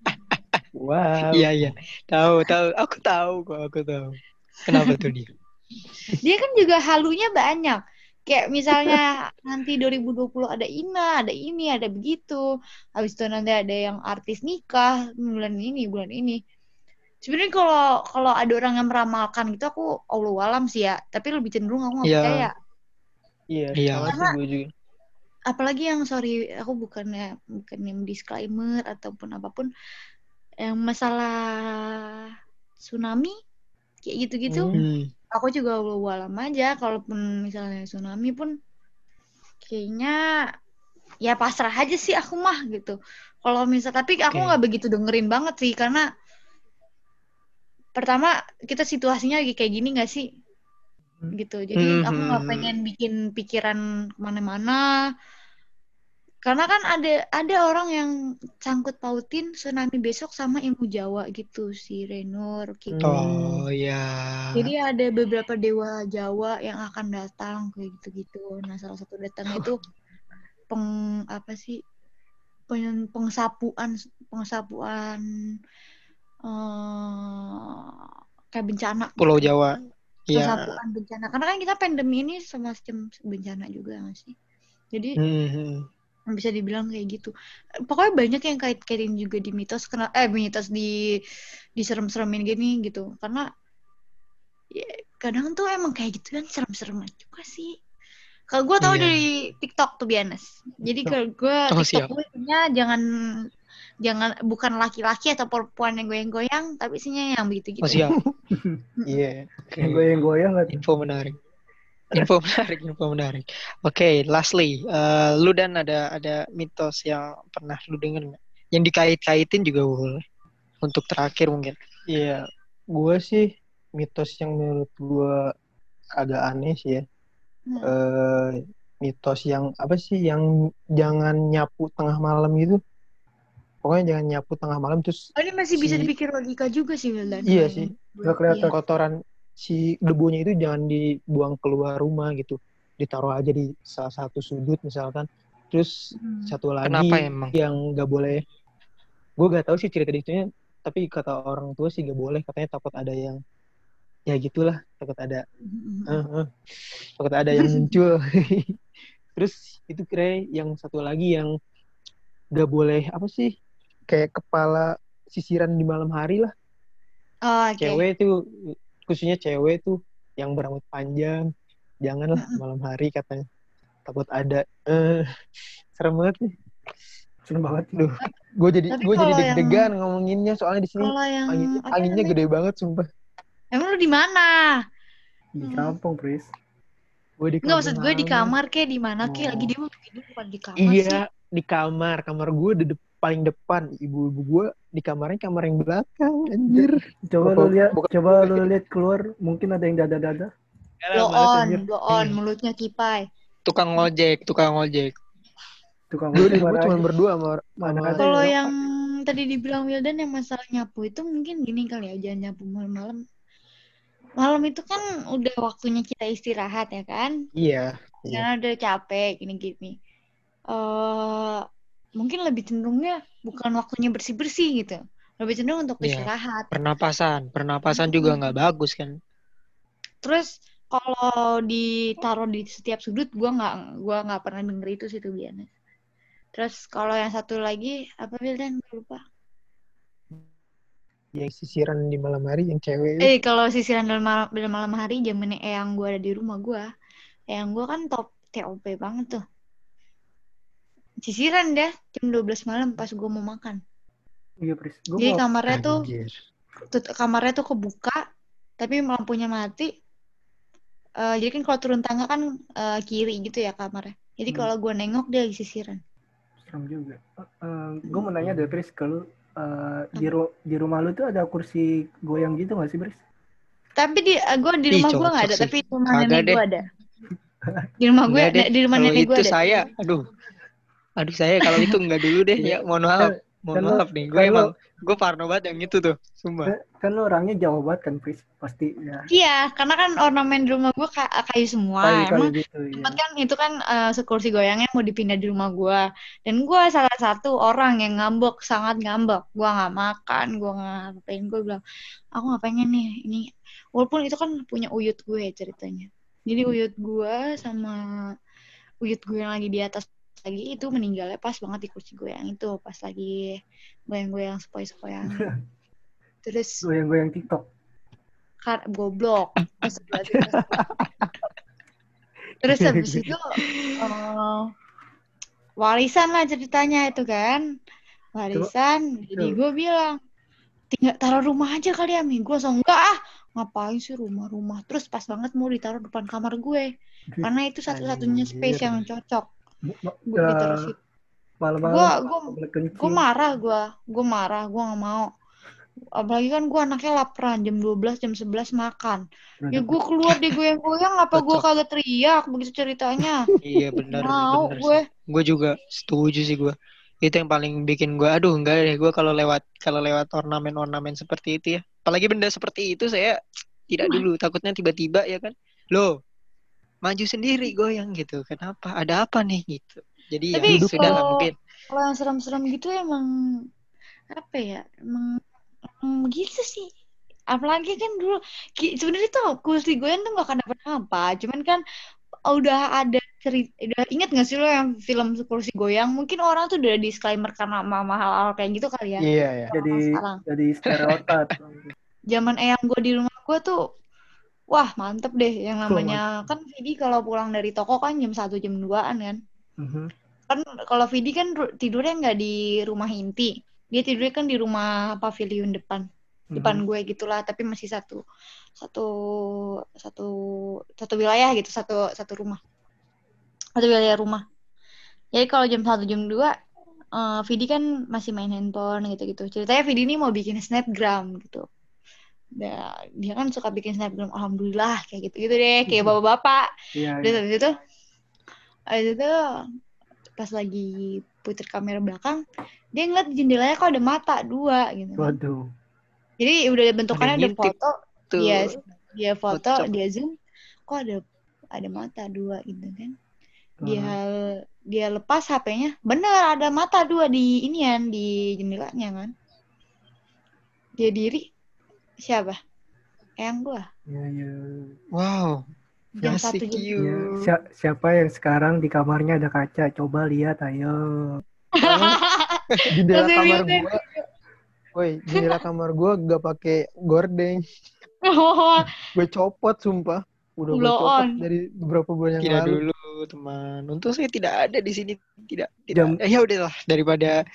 Wow. Iya iya. Tahu tahu. Aku tahu kok. Aku tahu. Kenapa tuh dia? [LAUGHS] Dia kan juga halunya banyak. Kayak misalnya [LAUGHS] nanti 2020 ada Ina, ada ini, ada begitu. Habis itu nanti ada yang artis nikah bulan ini, bulan ini. Sebenarnya kalau kalau ada orang yang meramalkan gitu aku Allah alam sih ya, tapi lebih cenderung aku nggak Iya. percaya. Iya, Iya. Karena- juga. apalagi yang sorry aku bukannya bukan yang disclaimer ataupun apa pun yang masalah tsunami kayak gitu-gitu Hmm. aku juga walam aja kalaupun misalnya tsunami pun kayaknya ya pasrah aja sih aku mah gitu kalau misal tapi aku nggak begitu dengerin banget sih karena pertama kita situasinya lagi kayak gini nggak sih gitu jadi Hmm, aku nggak hmm. pengen bikin pikiran ke mana-mana karena kan ada ada orang yang sangkut pautin tsunami besok sama ilmu Jawa gitu si Renur gitu. Oh iya. Jadi ada beberapa dewa Jawa yang akan datang kayak gitu-gitu. Nah, salah satu datang itu peng apa sih? Peng, pengsapuan pengsapuan eh kayak bencana. Pulau Jawa. Iya. Bencana. Karena kan kita pandemi ini semacam bencana juga nggak sih? Jadi Hmm, bisa dibilang kayak gitu. Pokoknya banyak yang kait-kaitin juga di mitos kena eh mitos di diserem-seremin gini gitu. Karena ya, kadang tuh emang kayak gitu kan serem-sereman juga sih. Kalau gue tahu Iya. dari TikTok tuh bianes. Jadi kalau gue Oh, TikTok gue jangan jangan bukan laki-laki atau perempuan yang goyang-goyang, tapi isinya yang begitu-gitu. Oh siap. [LAUGHS] [LAUGHS] Iya. Yang goyang-goyang? Info menarik. Info [LAUGHS] menarik, info menarik. Oke, lastly, eh, lu dan ada ada mitos yang pernah lu denger nggak? Yang dikait-kaitin juga boleh. Untuk terakhir mungkin. Iya, gue sih mitos yang menurut gue agak aneh sih ya. Hmm. Eh, mitos yang apa sih yang jangan nyapu tengah malam gitu. Pokoknya jangan nyapu tengah malam terus Oh, ini masih bisa si- dipikir logika juga sih Wildan. Iya sih. Nggak kelihatan. Iya. kotoran si debunya itu jangan dibuang keluar rumah gitu. Ditaruh aja di salah satu sudut misalkan. Terus Hmm. satu lagi Kenapa emang? yang nggak boleh gue gak tahu sih cerita detailnya tapi kata orang tua sih gak boleh katanya takut ada yang ya gitulah takut ada eh, eh, takut ada yang muncul [LAUGHS] terus itu kira yang satu lagi yang gak boleh apa sih kayak kepala sisiran di malam hari lah Oh, oke. cewek tuh khususnya cewek tuh yang berambut panjang janganlah [LAUGHS] malam hari katanya takut ada eh [LAUGHS] serem banget nih Serem banget. Duh, gue jadi gue jadi kalau yang- deg-degan ngomonginnya soalnya di sini yang angin, anginnya gede banget sumpah. Emang lu di mana? Di Hmm. kampung, Pris. Gue di Enggak maksud gue di kamar. kayak di mana kayak Oh. lagi dia mau di kamar sih. Iya, di kamar. Kamar gue di dep- paling depan. Ibu-ibu gue di kamarnya kamar yang belakang. Anjir. Coba lu lihat, coba lu lihat keluar, mungkin ada yang dada-dada. Blow Parah banget, on, blow on, mulutnya kipai. Tukang ojek, tukang ojek. Tukang ojek gue cuma berdua sama, Mana Kalau ya? yang tadi dibilang Wildan yang masalah nyapu itu mungkin gini kali ya, jangan nyapu malam-malam. Malam itu kan udah waktunya kita istirahat ya kan? Iya. Iya. Karena udah capek gini-gini. eh mungkin lebih cenderungnya bukan waktunya bersih-bersih gitu. Lebih cenderung untuk Iya. istirahat. Pernapasan, pernapasan juga nggak bagus kan? Terus kalau ditaruh di setiap sudut gua nggak gua nggak pernah denger itu sih tuh biasanya. Terus kalau yang satu lagi apa Wildan Gua lupa. Yang sisiran di malam hari yang cewek. Eh kalau sisiran dalam malam, dalam malam hari zamannya eyang gua ada di rumah gua. Eyang gua kan top TOP banget tuh. Sisiran deh jam 12 malam pas gua mau makan. Iya, Pris. Gue Jadi mau kamarnya tuh tut- kamarnya tuh kebuka tapi lampunya mati. Eh, jadi kan kalau turun tangga kan eh, kiri gitu ya kamarnya. Jadi Hmm. kalau gua nengok dia lagi sisiran. serem juga. gue mau nanya deh, Pris, ke lu. eh, di, ru- di rumah lu tuh ada kursi goyang gitu gak sih, Pris? Tapi di eh, gua di rumah gua nggak ada, sih. tapi di rumah nenek gua ada. Di rumah gue, Nggak deh. di rumah Kalau nenek gua itu ada. saya, aduh. Aduh saya kalau itu nggak dulu deh. [LAUGHS] Ya, mohon maaf. mohon kan maaf nih gue emang gue parno banget yang itu tuh sumpah. Kan, kan lo orangnya jauh banget kan Fris pasti ya. Iya karena kan ornamen di rumah gue kayu semua. Kayu, kayu emang gitu, iya. kan itu kan uh, sekursi goyangnya mau dipindah di rumah gue dan gue salah satu orang yang ngambek sangat ngambek. Gue nggak makan gue nggak ngapain. Gue bilang aku nggak pengen nih ini. Walaupun itu kan punya uyut gue ceritanya. Jadi uyut gue sama uyut gue yang lagi di atas lagi itu meninggalnya pas banget di kursi goyang itu pas lagi goyang-goyang sepoi-sepoian [LAUGHS] terus goyang-goyang TikTok. Kan goblok. Terus habis itu uh, warisan lah ceritanya itu kan. Warisan Coba. jadi gue bilang tinggal taruh rumah aja kali ya gue langsung enggak ah ngapain sih rumah-rumah? Terus pas banget mau ditaruh depan kamar gue. Karena itu satu-satunya space yang cocok gue malam-malam gua gua marah gua. Gua marah gua nggak mau. Apalagi kan gua anaknya laparan jam 12 jam 11 makan. Ya gua keluar di goyang-goyang. Apa gua kagak teriak begitu ceritanya? Iya benar mau bener gue gue juga setuju sih gua. Itu yang paling bikin gua aduh enggak deh gua kalau lewat kalau lewat ornamen-ornamen seperti itu ya. Apalagi benda seperti itu saya tidak dulu takutnya tiba-tiba ya kan. Lo maju sendiri goyang gitu. Kenapa? Ada apa nih gitu. Jadi Tapi ya sudah lah mungkin. kalau yang serem-serem gitu emang apa ya emang, emang gitu sih. Apalagi kan dulu sebenarnya tuh kursi goyang tuh gak akan dapat apa cuman kan udah ada cerita udah inget gak sih lo yang film kursi goyang? Mungkin orang tuh udah disclaimer karena mahal-mahal kayak gitu kali ya. Iya iya. Jadi jadi stereotip [LAUGHS] zaman eyang gue di rumah gue tuh wah mantep deh. Yang namanya kan Vidi kalau pulang dari toko kan jam satu jam 2an kan. Mm-hmm. kan kalau Vidi kan tidurnya nggak di rumah inti. Dia tidurnya kan di rumah pavilion depan mm-hmm. depan gue gitulah tapi masih satu satu satu satu wilayah gitu satu satu rumah. Satu wilayah rumah. Jadi kalau jam satu jam dua uh, Vidi kan masih main handphone gitu-gitu. Ceritanya Vidi ini mau bikin snapgram gitu dia, dia kan suka bikin snapgram alhamdulillah kayak gitu gitu deh kayak bapak-bapak. Iya, iya. habis itu habis itu pas lagi putar kamera belakang dia ngeliat jendelanya kok ada mata dua gitu. Waduh. Jadi udah bentukannya ada, ada foto. tuh. dia dia foto What's dia zoom kok ada ada mata dua gitu kan. Dia uh. dia lepas HP-nya bener ada mata dua di inian di jendelanya kan. Dia diri Siapa? Yang gua. Iya, iya. Wow. Jam satu ya, siapa yang sekarang di kamarnya ada kaca? Coba lihat, ayo. [LAUGHS] jendela kamar gua. Woi, jendela kamar gua gak pakai gordeng. Oh. gue copot sumpah. Udah copot dari beberapa bulan yang Kira lalu. dulu teman. Untung saya tidak ada di sini. Tidak. tidak. Jam, eh, ya udahlah daripada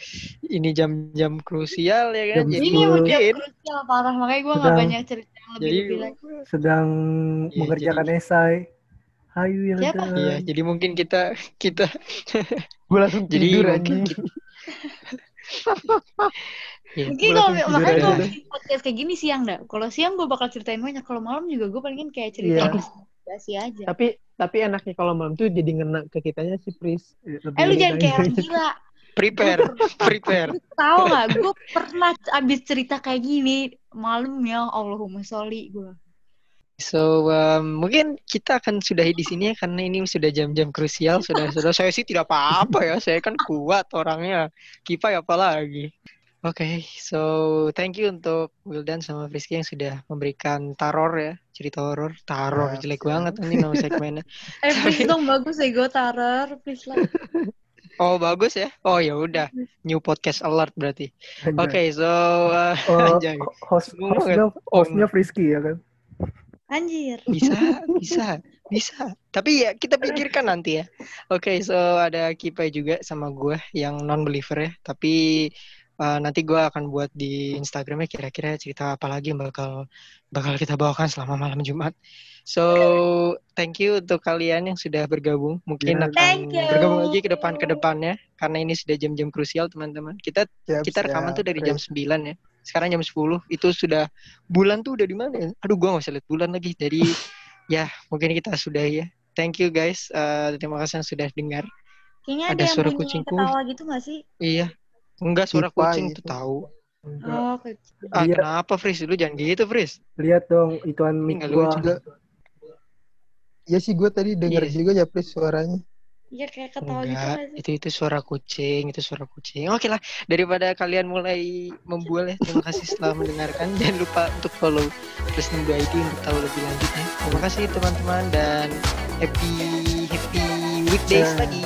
ini jam-jam krusial ya kan. Jam jadi ini udah krusial parah makanya gue nggak banyak cerita yang lebih jadi, lebih lagi. Sedang ya, mengerjakan jadi, esai. Hayu ya Iya, jadi mungkin kita kita gue langsung jadi tidur mungkin [LAUGHS] Ya, Mungkin kalau makanya kalau podcast kayak gini siang dah. Kalau siang gue bakal ceritain banyak. Kalau malam juga gue pengen kayak cerita yeah. sih aja. Tapi tapi enaknya kalau malam tuh jadi ngena ke kitanya sih Pris. eh lu jangan kayak orang gila. Prepare, prepare. Tahu nggak? Gue pernah abis cerita kayak gini malam ya Allahumma sholli gue. So um, mungkin kita akan sudahi di sini ya karena ini sudah jam-jam krusial sudah sudah saya sih tidak apa-apa ya saya kan kuat orangnya kipai apalagi Oke, okay, so thank you untuk Wildan sama Frisky yang sudah memberikan taror ya, cerita horor. Taror, jelek banget ini nama segmennya. [LAUGHS] eh, please dong bagus ya gue taror, please lah. [LAUGHS] Oh bagus ya? Oh ya udah, new podcast alert berarti. Oke, okay, so uh, [LAUGHS] oh, host, hostnya, hostnya Frisky ya kan? Anjir. Bisa, bisa, bisa. Tapi ya kita pikirkan nanti ya. Oke, okay, so ada Kipai juga sama gue yang non believer ya, tapi uh, nanti gue akan buat di Instagramnya kira-kira cerita apa lagi yang bakal bakal kita bawakan selama malam Jumat. So thank you untuk kalian yang sudah bergabung. Mungkin yeah. akan bergabung lagi ke depan ke depannya karena ini sudah jam-jam krusial teman-teman. Kita siap, kita rekaman siap. tuh dari jam 9 ya. Sekarang jam 10 itu sudah bulan tuh udah di mana ya? Aduh gue gak usah lihat bulan lagi. Jadi [LAUGHS] ya mungkin kita sudah ya. Thank you guys. Uh, terima kasih yang sudah dengar. Kayaknya ada, ada suara kucingku. ketawa gitu gak sih? Iya, Enggak suara Pipa kucing gitu. tuh tahu. Oh, kecil. Ah, kenapa Fris? Lu jangan gitu, Fris. Lihat dong ituan mic gua. Juga. Ya sih gue tadi denger Iya. juga ya Pris suaranya. Iya kayak ketawa gitu sih? itu itu suara kucing, itu suara kucing. Oke lah, daripada kalian mulai membual ya, terima kasih setelah mendengarkan. [LAUGHS] Jangan lupa untuk follow Presiden ID untuk tahu lebih lanjutnya. Terima kasih teman-teman dan happy happy weekdays lagi.